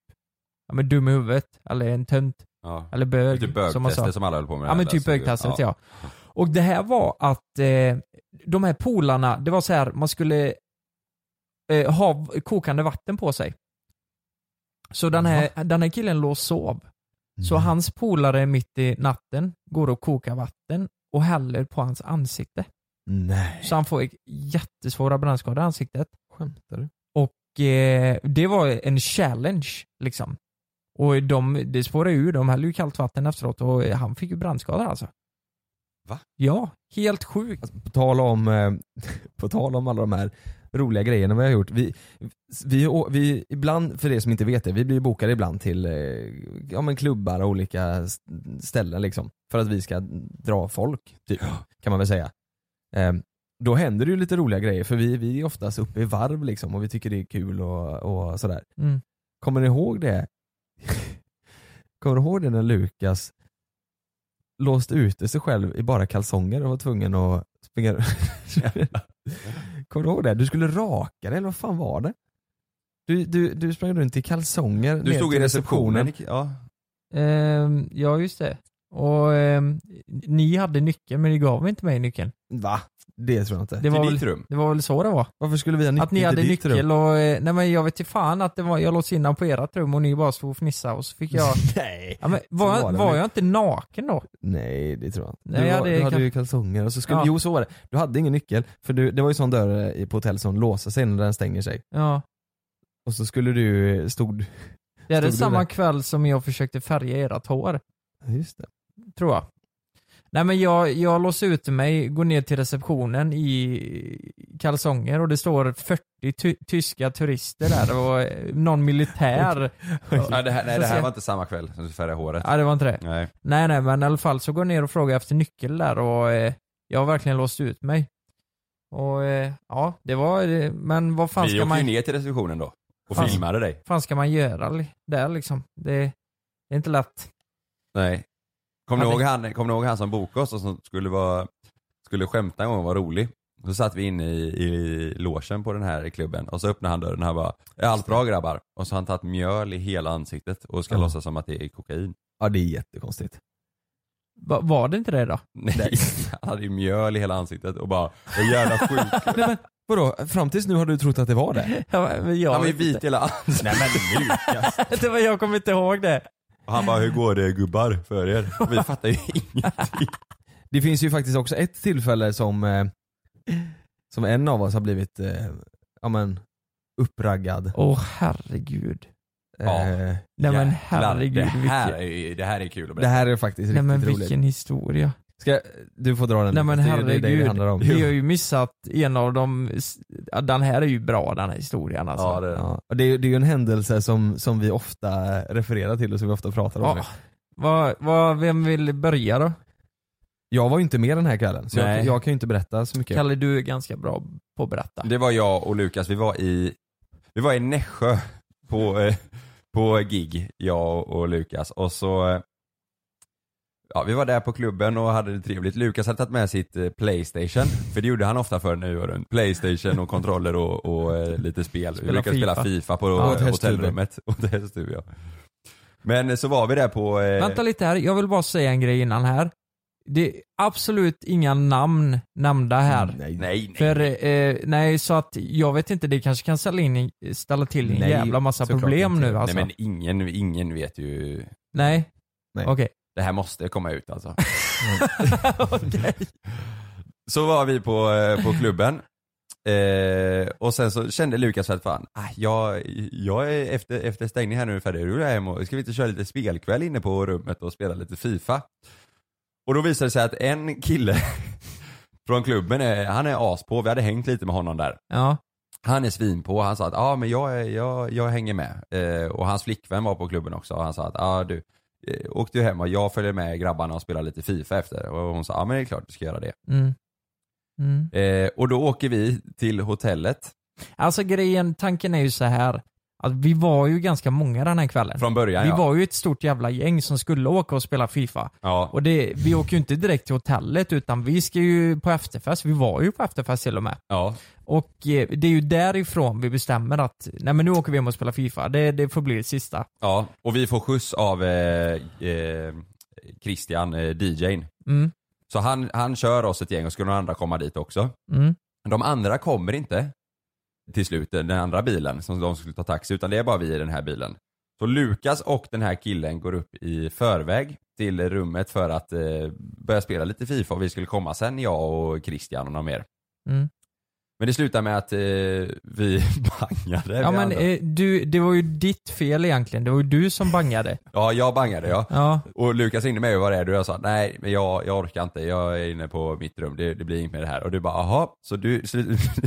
ja, men dum i huvudet, eller en tönt, Ja. eller bög, Typ som man sa. som alla höll på med. Ja men typ bögtestet ja. Och det här var att eh, de här polarna, det var så här man skulle eh, ha kokande vatten på sig. Så den här, den här killen låg och sov. Så Mm. hans polare mitt i natten går och kokar vatten och häller på hans ansikte. Nej. Så han får jättesvåra brännskador i ansiktet. Skämtar du? Och eh, det var en challenge liksom. Och de, det spårade ur, de hällde ju kallt vatten efteråt och han fick ju brännskador alltså. Va? Ja, helt sjukt. Alltså, på, tal om, eh, på tal om alla de här roliga grejerna vi har gjort. Vi, vi, vi, ibland, för er som inte vet det, vi blir bokade ibland till eh, ja, men klubbar och olika ställen liksom. För att vi ska dra folk, typ, kan man väl säga. Eh, då händer det ju lite roliga grejer för vi, vi är oftast uppe i varv liksom och vi tycker det är kul och, och sådär. Mm. Kommer ni ihåg det? Kommer du ihåg det när Lukas låst ute sig själv i bara kalsonger och var tvungen att springa Kommer du ihåg det? Du skulle raka dig eller vad fan var det? Du, du, du sprang runt i kalsonger Du stod i till receptionen. Ja. Ehm, ja just det. Och ehm, ni hade nyckeln men ni gav inte mig nyckeln. Va? Det tror jag inte. Det var, Till väl, ditt rum. det var väl så det var? Varför skulle vi ha nyckeln Att ni till hade ditt nyckel rum? och, eh, nej men jag vet inte fan att det var, jag låste in den på ert rum och ni bara stod och fnissade och så fick jag Nej. ja, men var, var jag, var väl. jag inte naken då? Nej det tror jag inte. Nej, du, jag var, hade du hade kal- ju kalsonger och så skulle, Ja. jo så var det. Du hade ingen nyckel, för du, det var ju sån dörr eh, på hotell som låser sig när den stänger sig. Ja. Och så skulle du, stod, Det är det samma där? kväll som jag försökte färga ert hår, just det. Tror jag. Nej men jag, jag låser ut mig, går ner till receptionen i kalsonger och det står 40 ty- tyska turister där och eh, någon militär. Nej, det här, nej, det här var inte samma kväll som du färgade håret. Ja det var inte det. Nej. Nej nej men i alla fall så går jag ner och frågar efter nyckel där och eh, jag har verkligen låst ut mig. Och eh, ja, det var men vad fan Vi ska åkte man, ju ner till receptionen då. Och Fan. filmade dig. fan ska man göra där liksom? Det, det är inte lätt. Nej. Kommer ni ihåg han, kommer ni ihåg han som bokade oss och som skulle vara, skulle skämta en gång och vara rolig? Så satt vi inne i, i logen på den här klubben och så öppnade han dörren och han bara Är allt bra grabbar? Och så har han tagit mjöl i hela ansiktet och ska Ja. låtsas som att det är kokain. Ja det är jättekonstigt. Va, var det inte det då? Nej, han hade ju mjöl i hela ansiktet och bara Vad jävla sjuk. Nej, men, vadå, fram tills nu har du trott att det var det? Ja, men jag Han var ju vit i hela ansiktet. Nej men Lukas. det var, jag kommer inte ihåg det. Och han bara Hur går det gubbar för er? Och vi fattar ju ingenting. Det finns ju faktiskt också ett tillfälle som, eh, som en av oss har blivit, eh, ja men, uppraggad. Åh herregud. Ja. Eh, Nej men herregud. det, här vilken, är, det här är kul att det berätta. här är faktiskt nej riktigt men roligt. vilken historia. Ska, du får dra den Nej men Lukas. det är ju det det herregud. handlar om. Vi har ju missat en av de, den här är ju bra den här historien alltså. Ja, det, Ja, och det, är, det är ju en händelse som, som vi ofta refererar till och som vi ofta pratar om. Ja. Vad, vad, vem vill börja då? Jag var ju inte med den här kvällen, så jag, jag kan ju inte berätta så mycket. Kalle du är ganska bra på att berätta. Det var jag och Lukas, vi var i, vi var i Nässjö på, eh, på gig, jag och Lukas och så eh, Ja, vi var där på klubben och hade det trevligt. Lukas hade tagit med sitt eh, Playstation, för det gjorde han ofta för nu och runt. Playstation och kontroller och, och eh, lite spel. Spela brukade spela FIFA. FIFA på Ja, hotellrummet. Ett hästhuvud, ja. Men eh, så var vi där på... Vänta lite här, jag vill bara säga en grej innan här. Det är absolut inga namn nämnda här. Nej, nej. Nej, nej. För, nej så att jag vet inte, det kanske kan ställa, in, ställa till en Nej, jävla massa problem inte. nu nej alltså. men ingen, ingen vet ju. Nej? Nej. Okej. Det här måste komma ut alltså. Okej. Så var vi på, eh, på klubben. Eh, och sen så kände Lukas att fan, ah, jag, jag är efter, efter stängning här nu färdig, nu är hem och ska vi inte köra lite spelkväll inne på rummet och spela lite FIFA? Och då visade det sig att en kille från klubben, är, han är as på. vi hade hängt lite med honom där. Ja. Han är svin på. han sa att ja men jag, är- jag, jag hänger med. Eh, och hans flickvän var på klubben också och han sa att ja du, eh, åk du hem och jag följer med grabbarna och spelar lite FIFA efter. Och hon sa ja men det är klart du ska göra det. Mm. Mm. Eh, och då åker vi till hotellet Alltså grejen, tanken är ju så här att vi var ju ganska många den här kvällen. från början Vi ja. var ju ett stort jävla gäng som skulle åka och spela FIFA. ja. Och det, vi åker ju inte direkt till hotellet utan vi ska ju på efterfest. Vi var ju på efterfest till och med. ja. Och eh, det är ju därifrån vi bestämmer att nej men nu åker vi hem och spelar FIFA. Det, det får bli det sista. ja. Och vi får skjuts av eh, eh, Christian, eh, DJn. Mm. Så han, han kör oss ett gäng och ska några andra komma dit också. Mm. De andra kommer inte till slut, den andra bilen som de skulle ta taxi, utan det är bara vi i den här bilen. Så Lukas och den här killen går upp i förväg till rummet för att eh, börja spela lite FIFA och vi skulle komma sen, jag och Christian och några mer. Mm. Men det slutar med att eh, vi bangade. Ja vi men eh, du, det var ju ditt fel egentligen. Det var ju du som bangade. Ja, jag bangade ja. Ja. Och Lukas ringde mig och var rädd och jag sa nej men jag, jag orkar inte, jag är inne på mitt rum, det, det blir inget med det här. Och du bara jaha, så du, så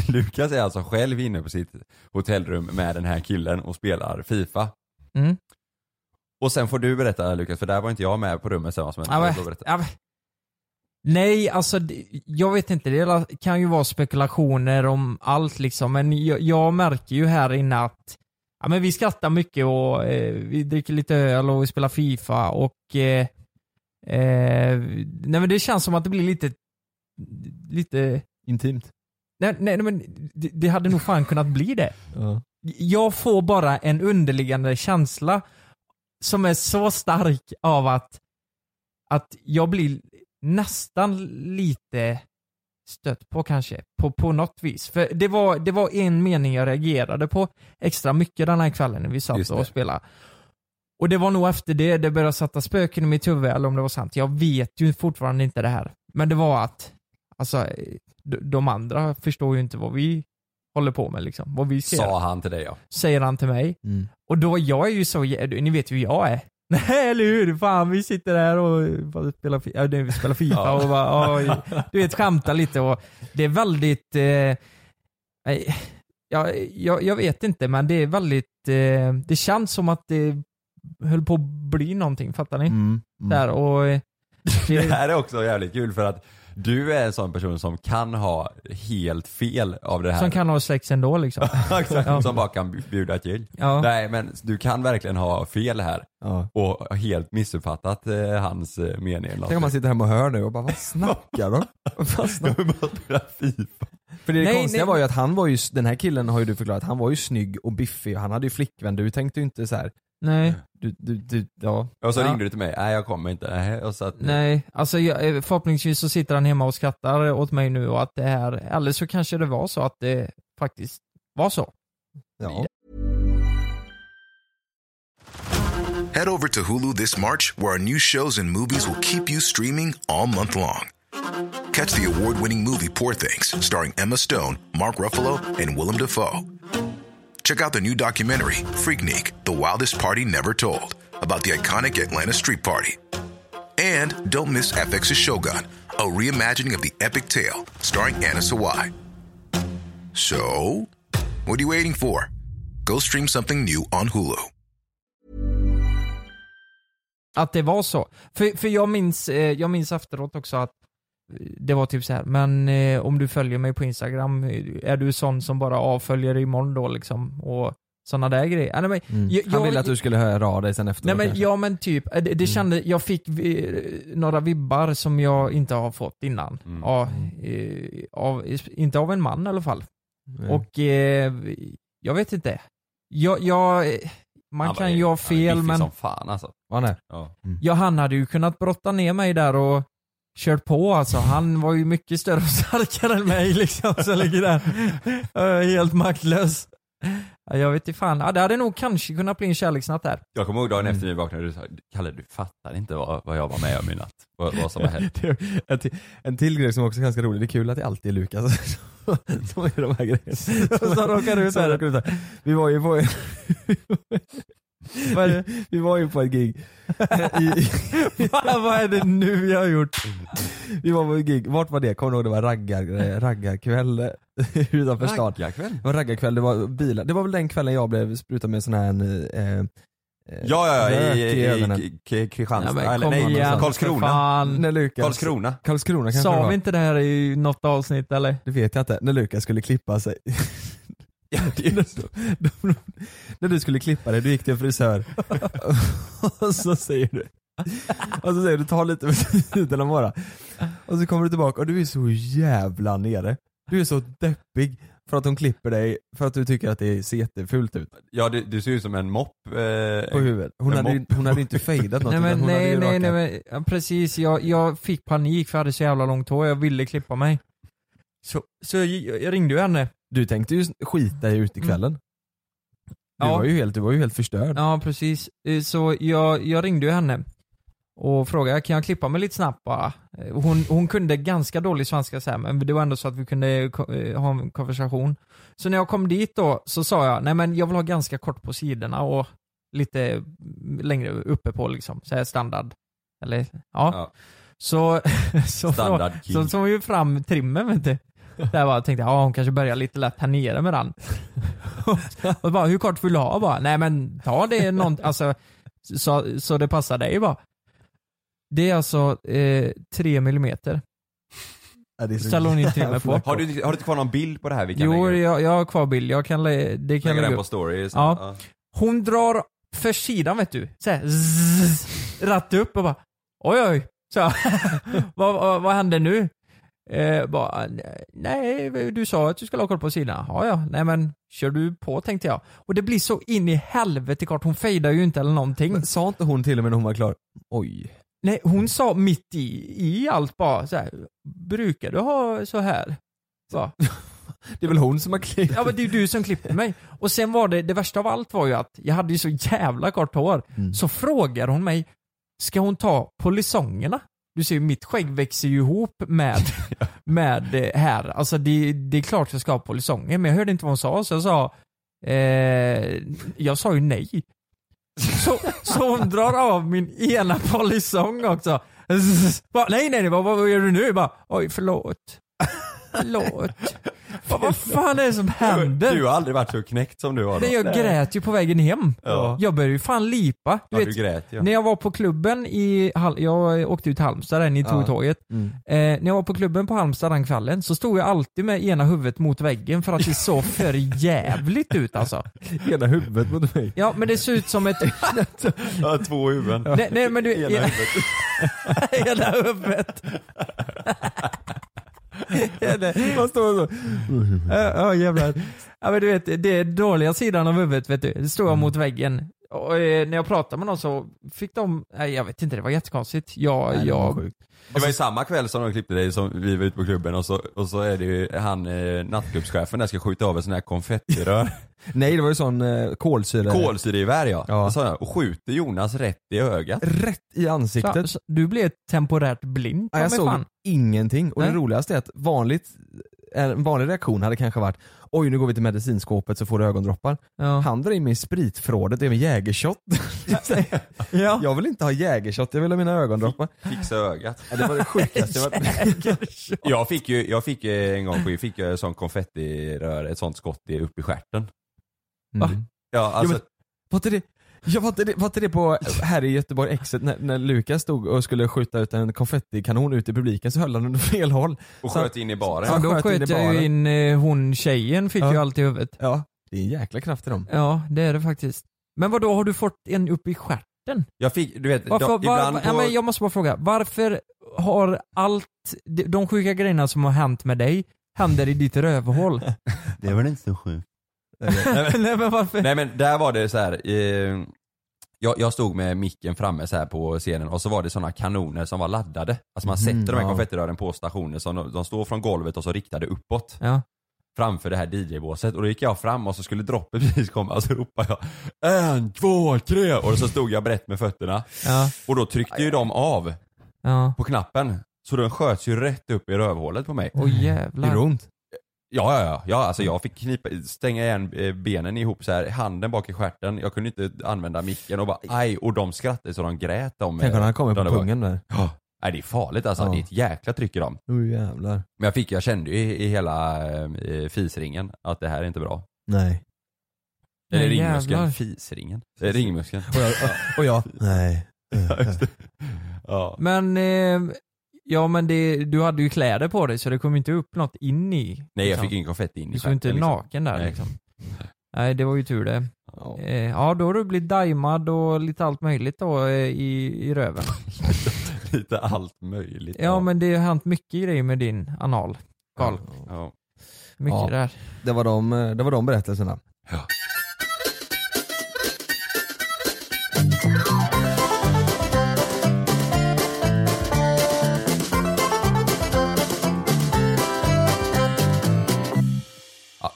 Lukas är alltså själv inne på sitt hotellrum med den här killen och spelar FIFA. Mm. Och sen får du berätta Lukas, för där var inte jag med på rummet sen. Berätta. ja, men. Nej, alltså jag vet inte. Det kan ju vara spekulationer om allt liksom. Men jag, jag märker ju här inne att ja, men vi skrattar mycket och eh, vi dricker lite öl och vi spelar FIFA och eh, Eh, nej men det känns som att det blir lite, lite Intimt. Nej, nej nej, men det, det hade nog fan kunnat bli det. Ja. Jag får bara en underliggande känsla som är så stark av att, att jag blir nästan lite stött på kanske, på, på något vis. För det var, det var en mening jag reagerade på extra mycket den här kvällen när vi satt och spelade. Och det var nog efter det det började sätta spöken i mitt huvud, eller om det var sant. Jag vet ju fortfarande inte det här. Men det var att, alltså, de, andra förstår ju inte vad vi håller på med liksom. Vad vi ser. Sa han till dig ja. Säger han till mig. Mm. Och då, jag är ju så, ni vet ju hur jag är. Nej eller hur? Fan vi sitter där och bara spelar, ja, vi spelar Fifa Ja. och bara, oj, du vet skämtar lite och det är väldigt, eh, ja, jag, jag vet inte men det är väldigt, eh, det känns som att det höll på att bli någonting, fattar ni? Mm. Mm. Där och eh, Det här är också jävligt kul för att du är en sån person som kan ha helt fel av det här. som kan ha sex ändå liksom. Exakt, Ja. som bara kan bjuda till. Ja. Nej men du kan verkligen ha fel här Ja. och helt missuppfattat eh, hans eh, mening. eller Tänk om man sitter hemma och hör nu och bara vad snackar de? Vad snackar De bara spelar FIFA. För det Nej, konstiga nej. var ju att han var ju, den här killen har ju du förklarat, han var ju snygg och biffig och han hade ju flickvän, du tänkte ju inte så här. Nej. Du, du, du, ja. Och så Ja. ringde du till mig, nej jag kommer inte. Nej, och så att, Nej, alltså jag, eh, förhoppningsvis så sitter han hemma och skrattar åt mig nu och att det här, eller så kanske det var så att det faktiskt var så. ja. Head over to Hulu this March, where our new shows and movies will keep you streaming all month long. Catch the award winning movie Poor Things, starring Emma Stone, Mark Ruffalo, and Willem Dafoe. Check out the new documentary, Freaknik The Wildest Party Never Told, about the iconic Atlanta Street Party. And don't miss FX's Shogun, a reimagining of the epic tale, starring Anna Sawai. So, what are you waiting for? Go stream something new on Hulu. Att det var så. För, för jag, minns, eh, jag minns efteråt också att det var typ så här. men eh, om du följer mig på Instagram, är du sån som bara avföljer imorgon då liksom? Och sådana där grejer. Ah, nej, men, Mm. jag- Han ville att du skulle höra av dig sen efteråt Nej men kanske. ja men typ, eh, det, det kände, jag fick eh, några vibbar som jag inte har fått innan. Mm. Ja, eh, av, inte av en man i alla fall. Mm. Och eh, jag vet inte. Jag, jag, man Han kan ju- ha han är fel men som fan alltså. Var han är? Ja. ja, han hade ju kunnat brotta ner mig där och kört på alltså. Han var ju mycket större och starkare än mig liksom som ligger där helt maktlös. Ja, jag vet inte fan. Ja, det hade nog kanske kunnat bli en kärleksnatt där. Jag kommer ihåg dagen Mm. efter vi vaknade och du sa, Kalle du fattar inte vad, vad jag var med om i natt. Vad, vad som har hänt. En, till, en till grej som också är ganska rolig, det är kul att det alltid är Lukas som de här grejerna. Som råkar ut här. Vi var ju på Det? Vi var ju på ett gig. I, Vad vad är det nu jag har gjort? vi var på ett gig, vart var det? Kommer du ihåg det var raggar, eh, raggarkväll utanför stan? Raggarkväll? Det var raggarkväll, det var bilar. Det var väl den kvällen jag blev sprutad med sån här eh, eh, Ja, ja, ja, i, i, i, K- Kristianstad, Ja, eller nej, igen, Karlskrona. fan. När Lukas, Karlskrona. Karlskrona kanske Sa var. vi inte det här i något avsnitt eller? Det vet jag inte. När Lukas skulle klippa sig. när du skulle klippa dig, du gick till en frisör. och så säger du, och så säger du ta lite med tiden bara. Och så kommer du tillbaka och du är så jävla nere. Du är så deppig för att de klipper dig för att du tycker att det ser jättefult ut Ja, du, du ser ut som en mopp. Eh, på huvudet. Hon hade, ju- mopp. hon hade inte fejdat något Nej men utan nej nej, nej men, ja, precis, jag, jag fick panik för jag hade så jävla långt hår, jag ville klippa mig. Så, så jag, jag ringde ju henne. Du tänkte ju skita i ut ikvällen. Du, Ja. var ju helt, du var ju helt förstörd. Ja precis, Eh, så jag, jag ringde ju henne och frågade kan jag klippa mig lite snabbt bara? Eh, Hon, hon kunde ganska dålig svenska så här, men det var ändå så att vi kunde ko- eh, ha en konversation. Så när jag kom dit då så sa jag, nej men jag vill ha ganska kort på sidorna och lite längre uppe på liksom, så här standard. Eller ja. Ja. Så, så, Standard så, king. så tog vi fram trimmen vet du. Där bara tänkte jag, ja hon kanske börjar lite lätt här nere med den. och bara, hur kort vill du ha? Bara, nej men ta det någon, alltså, så, så det passar dig bara. Det är alltså eh, 3 millimeter. Ja, det Ställer hon in trimmer på. Har du, har du inte kvar någon bild på det här vi kan Jo, lägga jag, jag har kvar bild. Jag kan, lä- det kan Lägga den på stories? Ja. Hon drar för sidan vet du. Så här, zzz, rätt upp och bara Oj oj. Så, vad, vad, vad hände nu? Eh, bara, nej, du sa att du skulle ha koll på sidorna. Ja, ja, nej men kör du på tänkte jag. Och det blir så in i helvete klart, hon fejdar ju inte eller någonting. Men sa inte hon till och med när hon var klar, oj. Nej, hon sa mitt i, i allt bara så här, brukar du ha så här? Så. Det är väl hon som har klippt? Ja men det är ju du som klipper mig. Och sen var det, det värsta av allt var ju att jag hade ju så jävla kort hår. Mm. Så frågar hon mig, ska hon ta polisongerna? Du ser ju mitt skägg växer ju ihop med, med eh, här. Alltså det, det är klart jag ska ha polisonger men jag hörde inte vad hon sa så jag sa, eh, jag sa ju nej. Så, så hon drar av min ena polisong också. Bara, nej nej nej, vad, vad gör du nu? Bara, Oj förlåt. Förlåt. Vad, vad fan är det som händer? Du har aldrig varit så knäckt som du har då. Nej, jag grät ju på vägen hem. Ja. Jag började ju fan lipa. Ja, du grät, ja. När jag var på klubben i, jag åkte ut till Halmstad där, ni tog Ja. tåget. Mm. Eh, när jag var på klubben på Halmstad den kvällen så stod jag alltid med ena huvudet mot väggen för att det såg för jävligt ut alltså. Hela huvudet mot mig. Ja men det ser ut som ett... Ja, två huvuden. nej, nej men du... Ena Ena, huvudet. ena huvudet. Man står så. Ja ja, jävlar. Ja men du vet, det är dåliga sidan av huvudet vet du. Det står jag mot väggen. Och eh, när jag pratade med någon så fick de, nej jag vet inte, det var jättekonstigt. Jag, Nej, jag, sjukt. Det var ju samma kväll som de klippte dig som vi var ute på klubben och så, och så är det ju han eh, nattklubbschefen där ska skjuta av en sån här konfettirör. Nej det var ju sån eh, kolsyra. Kolsyregevär ja. Ja. Så, och skjuter Jonas rätt i ögat. Rätt i ansiktet. så, så, du blev temporärt blind Ja, jag såg fan. ingenting och Nej. det roligaste är att vanligt, en vanlig reaktion hade kanske varit Oj nu går vi till medicinskåpet så får du ögondroppar. Ja. Han drar in mig i spritförrådet över jägershot. ja. Jag vill inte ha jägershot, jag vill ha mina ögondroppar. Fixa ögat. Ja, det var det sjukaste jag varit Jag fick ju, jag fick ju en gång, fick jag sån konfettirör, ett sånt skott i- upp i stjärten. Va? Ja alltså, Jo, men, var inte det, ja, var inte det, var inte det på, här i Göteborg Exet när, när Lukas stod och skulle skjuta ut en konfettikanon ut i publiken så höll han den åt fel håll. och Så- sköt in i baren. Ja, då sköt sköt jag ju in eh, hon tjejen, fick Ja. ju allt i huvudet. Ja, det är en jäkla kraft i dem. Ja, det är det faktiskt. Men vad då har du fått en upp i stjärten? Jag fick, du vet, Varför, var, ibland ja, på, men jag måste bara fråga, varför har allt, de, de sjuka grejerna som har hänt med dig, händer i ditt rövhål? Det var inte så sjukt. Nej men varför? Nej men där var det så här. Eh, jag, jag stod med micken framme så här på scenen och så var det sådana kanoner som var laddade. Alltså man Mhm, sätter de här ja. konfettirören på stationer som de, de står från golvet och så riktade uppåt. Ja. Framför det här DJ-båset och då gick jag fram och så skulle droppet precis komma och så ropade jag En, två, tre och så stod jag brett med fötterna. Ja, Och då tryckte ju de av ja. på knappen. Så den sköts ju rätt upp i rövhålet på mig. Åh det jävlar. ont? Ja, ja, ja. alltså jag fick knipa, stänga igen eh, benen ihop så här, handen bak i stjärten. Jag kunde inte använda micken och bara aj, och de skrattade så de grät de. Tänk om eh, han kommer de på pungen där. Ja. Nej det är farligt alltså, Ja. det är ett jäkla tryck i dem. Oh jävlar. Men jag fick, jag kände ju i, i hela eh, fisringen att det här är inte bra. Nej. Eller Nej, ringmuskeln. jävlar. Fisringen. Eh, ringmuskeln. Och jag, och jag nej. Ja. Men, eh, ja men det, du hade ju kläder på dig så det kom inte upp något in i. Nej jag liksom. fick ingen konfetti in i Du stod inte liksom. naken där Nej. liksom. Nej det var ju tur det. Ja. Eh, ja då har du blivit daimad och lite allt möjligt då eh, i, i röven. Lite allt möjligt. Ja men det har hänt mycket grejer med din anal. Karl. Ja. Mycket Ja. där. Det var de, eh, det var de berättelserna.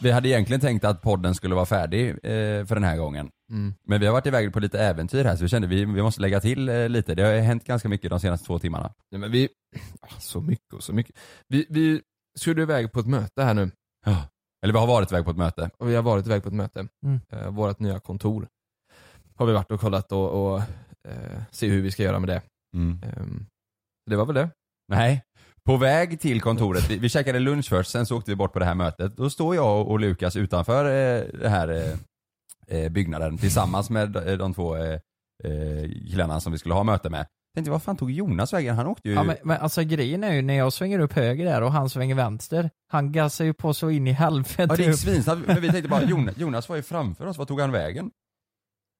Vi hade egentligen tänkt att podden skulle vara färdig eh, för den här gången. Mm. Men vi har varit iväg på lite äventyr här så vi kände vi, vi måste lägga till eh, lite. Det har hänt ganska mycket de senaste två timmarna. Nej, men vi, ah, så mycket och så mycket. Vi, vi skulle iväg på ett möte här nu. Eller vi har varit iväg på ett möte. Och vi har varit iväg på ett möte. Mm. Eh, vårt nya kontor. Har vi varit och kollat och, och eh, se hur vi ska göra med det. Mm. Ehm, det var väl det. Nej. På väg till kontoret, vi, vi käkade lunch först, sen så åkte vi bort på det här mötet. Då står jag och, och Lukas utanför eh, det här eh, eh, byggnaden tillsammans med eh, de två eh, eh, killarna som vi skulle ha möte med. Tänkte vad fan tog Jonas vägen? Han åkte ju... Ja, men, men alltså grejen är ju när jag svänger upp höger där och han svänger vänster. Han gassar ju på så in i helvete. Ja det gick upp. svinsnabbt, men vi tänkte bara Jonas, Jonas var ju framför oss, vad tog han vägen?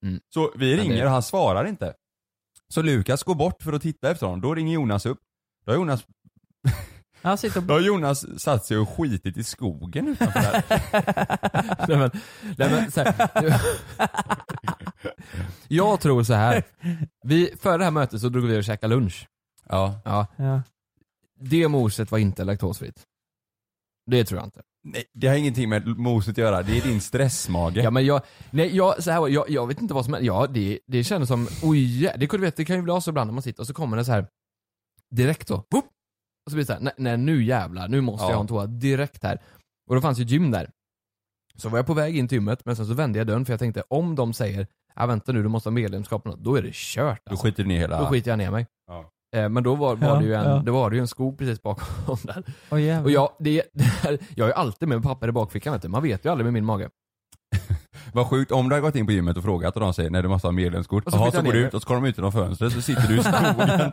Mm. Så vi ringer det- och han svarar inte. Så Lukas går bort för att titta efter honom, då ringer Jonas upp. Då har Jonas, Han sitter då har Jonas satt sig och skitit i skogen utanför där. nej men, nej men så här, Jag tror så här. Vi, före det här mötet så drog vi och käkade lunch. Ja. ja. Ja. Det moset var inte laktosfritt. Det tror jag inte. Nej, det har ingenting med moset att göra, det är din stressmage. Ja men jag, nej jag, så här, var- jag, jag vet inte vad som är, ja det, det kändes som, oj det, det, vet, det kan ju bli så ibland när man sitter och så kommer det så här direkt så, Woop! Och så blir det så här, nej, nej nu jävlar, nu måste Ja. jag ha en toa direkt här. Och då fanns ju gym där. Så var jag på väg in till gymmet, men sen så vände jag dörren för jag tänkte om de säger, ja vänta nu du måste ha medlemskap, då är det kört Då alltså. skiter du ner hela... Då skiter jag ner mig. Ja. Eh, Men då var, var, Ja, det ju en, ja. då var det ju en skog precis bakom där. Åh, jävlar. Och jag, det, det här, jag ju alltid med papper i bakfickan vet du. man vet ju aldrig med min mage. Vad sjukt om du har gått in på gymmet och frågat och de säger nej du måste ha medlemskort. Och så Jaha, så går du ut och så kollar de ut genom fönstret så sitter du i skogen.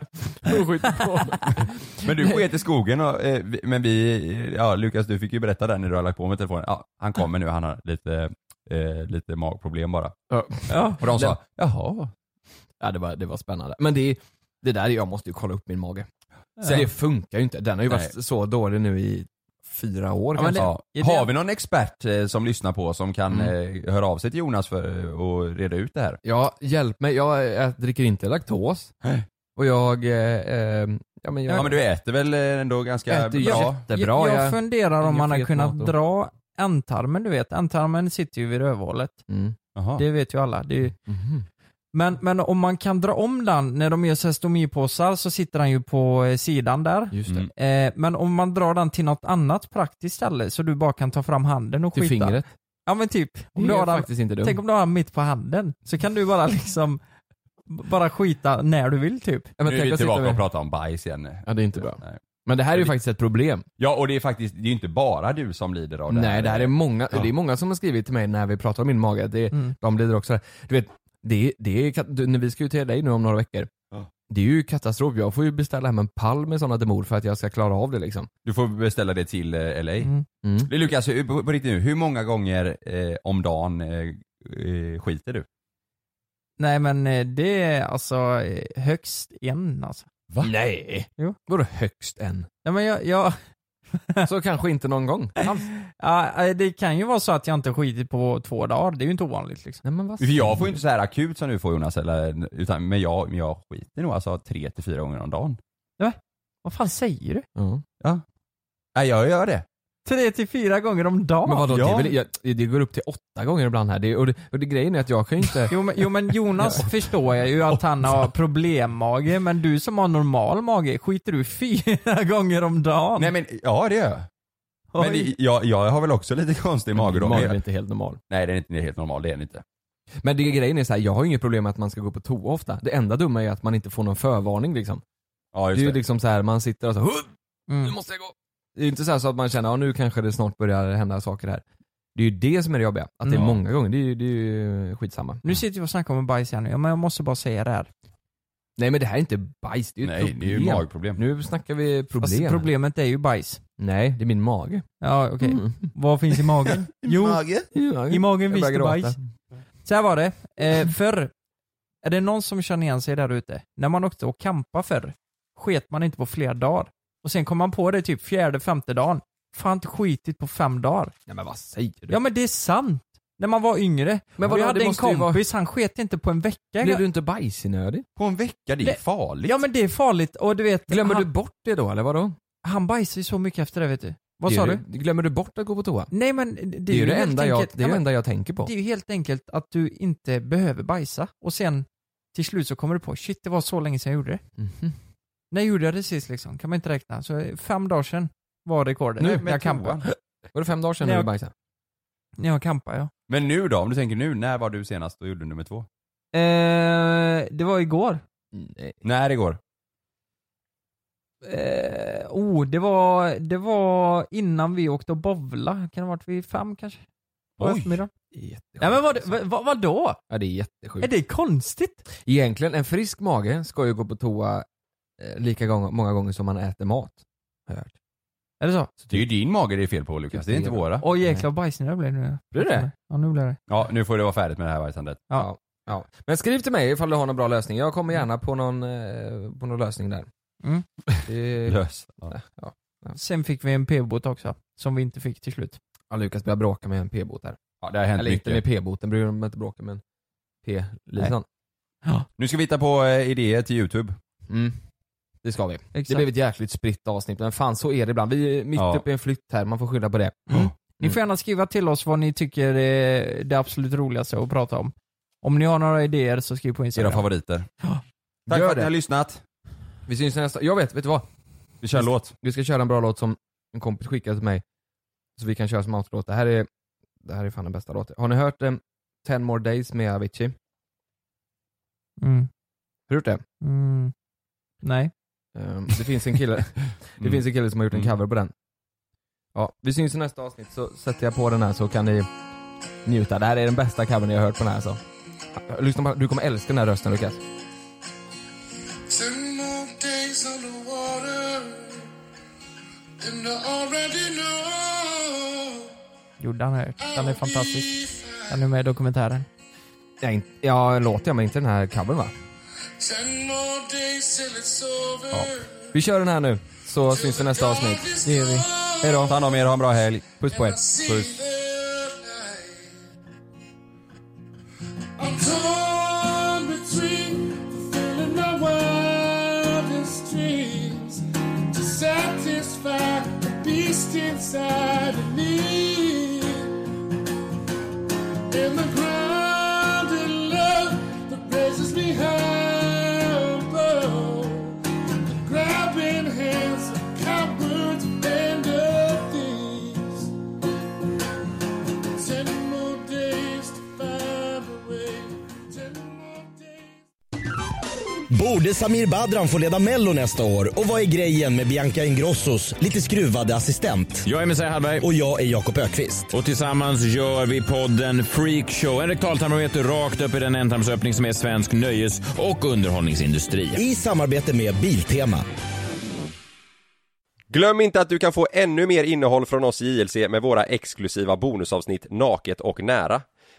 Men du sket i skogen och, eh, men vi, ja Lukas du fick ju berätta där när du har lagt på med telefonen. Ja, han kommer nu, han har lite, eh, lite magproblem bara. Ja. Ja. Och de sa, Det- jaha. Ja det var, det var spännande. Men det, det där, jag måste ju kolla upp min mage. Så det funkar ju inte. Den har ju varit Nej. så dålig nu i fyra år kanske. det- Ja. det- Har vi någon expert eh, som lyssnar på som kan Mm. eh, höra av sig till Jonas för att reda ut det här? Ja, hjälp mig. Jag, jag dricker inte laktos. Och jag, eh, eh, ja men jag Ja men du äter väl eh, ändå ganska Äter bra? jättebra. jag, jag- funderar om man har kunnat och- dra ändtarmen, du vet. Ändtarmen sitter ju vid rövhålet. Mm. Det vet ju alla. Det är ju... Mhm. Men, men om man kan dra om den, när de gör stomipåsar så sitter den ju på eh, sidan där. Just det. Mm. Eh, men om man drar den till något annat praktiskt ställe så du bara kan ta fram handen och Till skita. fingret. Ja men typ. Om Det du har den, faktiskt inte dumt. tänk om du har den mitt på handen. Så kan du bara liksom bara skita när du vill typ. Ja, men nu är vi tillbaka och pratar om bajs igen. Ja det är inte bra. Nej. Men det här är ju faktiskt ett problem. Ja och det är faktiskt, det är ju inte bara du som lider av det Nej här. det här är många, Ja. det är många som har skrivit till mig när vi pratar om min mage, det, Mm. de lider också. Du vet, det, det är, när vi ska ju till dig nu om några veckor, Ja. det är ju katastrof. Jag får ju beställa hem en pall med sådana demor för att jag ska klara av det liksom. Du får beställa det till eh, LA. Mm. Mm. Lukas, på, på riktigt nu, hur många gånger eh, om dagen eh, eh, skiter du? Nej men eh, det är alltså eh, högst en alltså. Va? Nej! Jo. Vadå högst en? Ja men jag, jag Så kanske inte någon gång alls. ja, eh, det kan ju vara så att jag inte skitit på två dagar, det är ju inte ovanligt liksom. Nej men vad jag får ju inte så här akut som du får Jonas, eller, utan, men, jag, men jag skiter nog alltså tre till fyra gånger om dagen. Vad fan säger du? Ja. Nej jag gör det. Tre till fyra gånger om dagen? Men vadå, Ja. det, är väl, jag, det går upp till åtta gånger ibland här. Det, och, det, och det grejen är att jag kan ju inte... Jo men, jo men Jonas förstår jag ju att han har problemmage, men du som har normal mage, skiter du fyra gånger om dagen? Nej men, ja det gör jag. Men det, jag, jag har väl också lite konstig mage då. men Magen är inte helt normal. Nej den är inte helt normal, det är den inte. Men det grejen är så här, jag har inget problem med att man ska gå på toa ofta. Det enda dumma är att man inte får någon förvarning liksom. Ja Det just är ju det. liksom så här, man sitter och så "Hup, Mm. nu måste jag gå. Det är ju inte så, här så att man känner, ja nu kanske det snart börjar hända saker här. Det är ju det som är det jobbiga, att det är Ja. många gånger, det är ju, det är ju skitsamma. Nu sitter vi och snackar om bajs här nu, ja, men jag måste bara säga det här. Nej men det här är inte bajs, det är ju ett Nej det problem. är ju magproblem. Nu snackar vi problem. Fast problemet är ju bajs. Nej, det är min mage. Ja okej. Mm. Vad finns i magen? jo, i magen finns börjar det gråta. bajs. Så här var det. Eh, förr, är det någon som känner igen sig där ute? När man åkte och campa förr, sket man inte på flera dagar. Och sen kom man på det typ fjärde, femte dagen. Fan inte skitit på fem dagar. Nej men vad säger du? Ja men det är sant. När man var yngre. Men vadå, jag hade det en måste ju vara- kompis, han sket inte på en vecka. Blev du inte bajsnödig? På en vecka, det är Det- farligt. Ja men det är farligt och du vet, Glömmer han, du bort det då eller vadå? han bajsar ju så mycket efter det vet du. Vad Det sa du? ju- Glömmer du bort att gå på toa? Nej men det, Det är ju det helt enda jag, enkelt- det är ja, det men enda jag tänker på. Det är ju helt enkelt att du inte behöver bajsa och sen till slut så kommer du på shit det var så länge sedan jag gjorde det. Mhm. När gjorde jag det sist liksom? Kan man inte räkna. Så eh, fem dagar sedan var rekordet. Nu när med jag campade. Var det fem dagar sedan Nej, du bajsade? När jag campade ja. Men nu då, om du tänker nu, när var du senast och gjorde nummer två? Eh, det var igår. Nej. När igår? Eh, oh, det var, det var innan vi åkte och bovla. Kan det ha varit vid fem kanske? På Oj. eftermiddagen. Ja men vad, alltså. vad, vad, vadå? Ja det är jättesjukt. Är det konstigt? Egentligen, en frisk mage ska ju gå på toa lika gång, många gånger som man äter mat. Har jag hört. Är det så? Det är ju din mage det är fel på Lukas, det är inte våra. Åh jäklar vad bajsnödig jag blev nu. Blir det? Ja nu blev det. Ja, nu får det vara färdigt med det här bajsandet. Ja. Ja. Men skriv till mig ifall du har någon bra lösning. Jag kommer gärna på någon, eh, på någon lösning där. Mm. Det... Lös. Ja. Ja. Sen fick vi en p-bot också, som vi inte fick till slut. Ja, Lukas börjar bråka med en p-bot här. Ja, det har hänt Eller inte med mycket. p-boten, bryr de inte bråka med en p-lisan. Nu ska vi hitta på eh, idéer till youtube. Mm. Det ska vi. Det Exakt. blev ett jäkligt spritt avsnitt, men fan så är det ibland. Vi är mitt Ja. uppe i en flytt här, man får skylla på det. Mm. Ni får gärna skriva till oss vad ni tycker är det absolut roligaste att prata om. Om ni har några idéer så skriv på Era Instagram. favoriter. Ja. Tack Gör för att det. ni har lyssnat. Vi syns nästa, jag vet, vet du vad? Vi kör en låt. Vi ska köra en bra låt som en kompis skickade till mig. Så vi kan köra som outro-låt. Det här är, det här är fan den bästa låten. Har ni hört eh, 10 more days med Avicii? Mm. Har du gjort det? Mm. Nej. Ehm, det finns en kille, det finns en kille som har gjort en Mm. cover på den. Ja, vi syns i nästa avsnitt så sätter jag på den här så kan ni njuta. Det här är den bästa covern jag har hört på den här så. Lyssna på, du kommer älska den här rösten Lukas. Jo, den hört. Den är fantastisk. Den är med i dokumentären. Ja, in, ja låter jag men inte den här covern va? Ja. Vi kör den här nu, så syns vi nästa avsnitt. Det gör vi. Hejdå. Ta hand om er, ha en bra helg. Puss på er. Puss. Borde Samir Badran få leda Mello nästa år? Och vad är grejen med Bianca Ingrossos lite skruvade assistent? Jag är Messiah Hallberg. Och jag är Jakob Ökvist. Och tillsammans gör vi podden Freakshow. En rektaltarmometer rakt upp i den ändtarmsöppning som är svensk nöjes och underhållningsindustri. I samarbete med Biltema. Glöm inte att du kan få ännu mer innehåll från oss i JLC med våra exklusiva bonusavsnitt Naket och nära.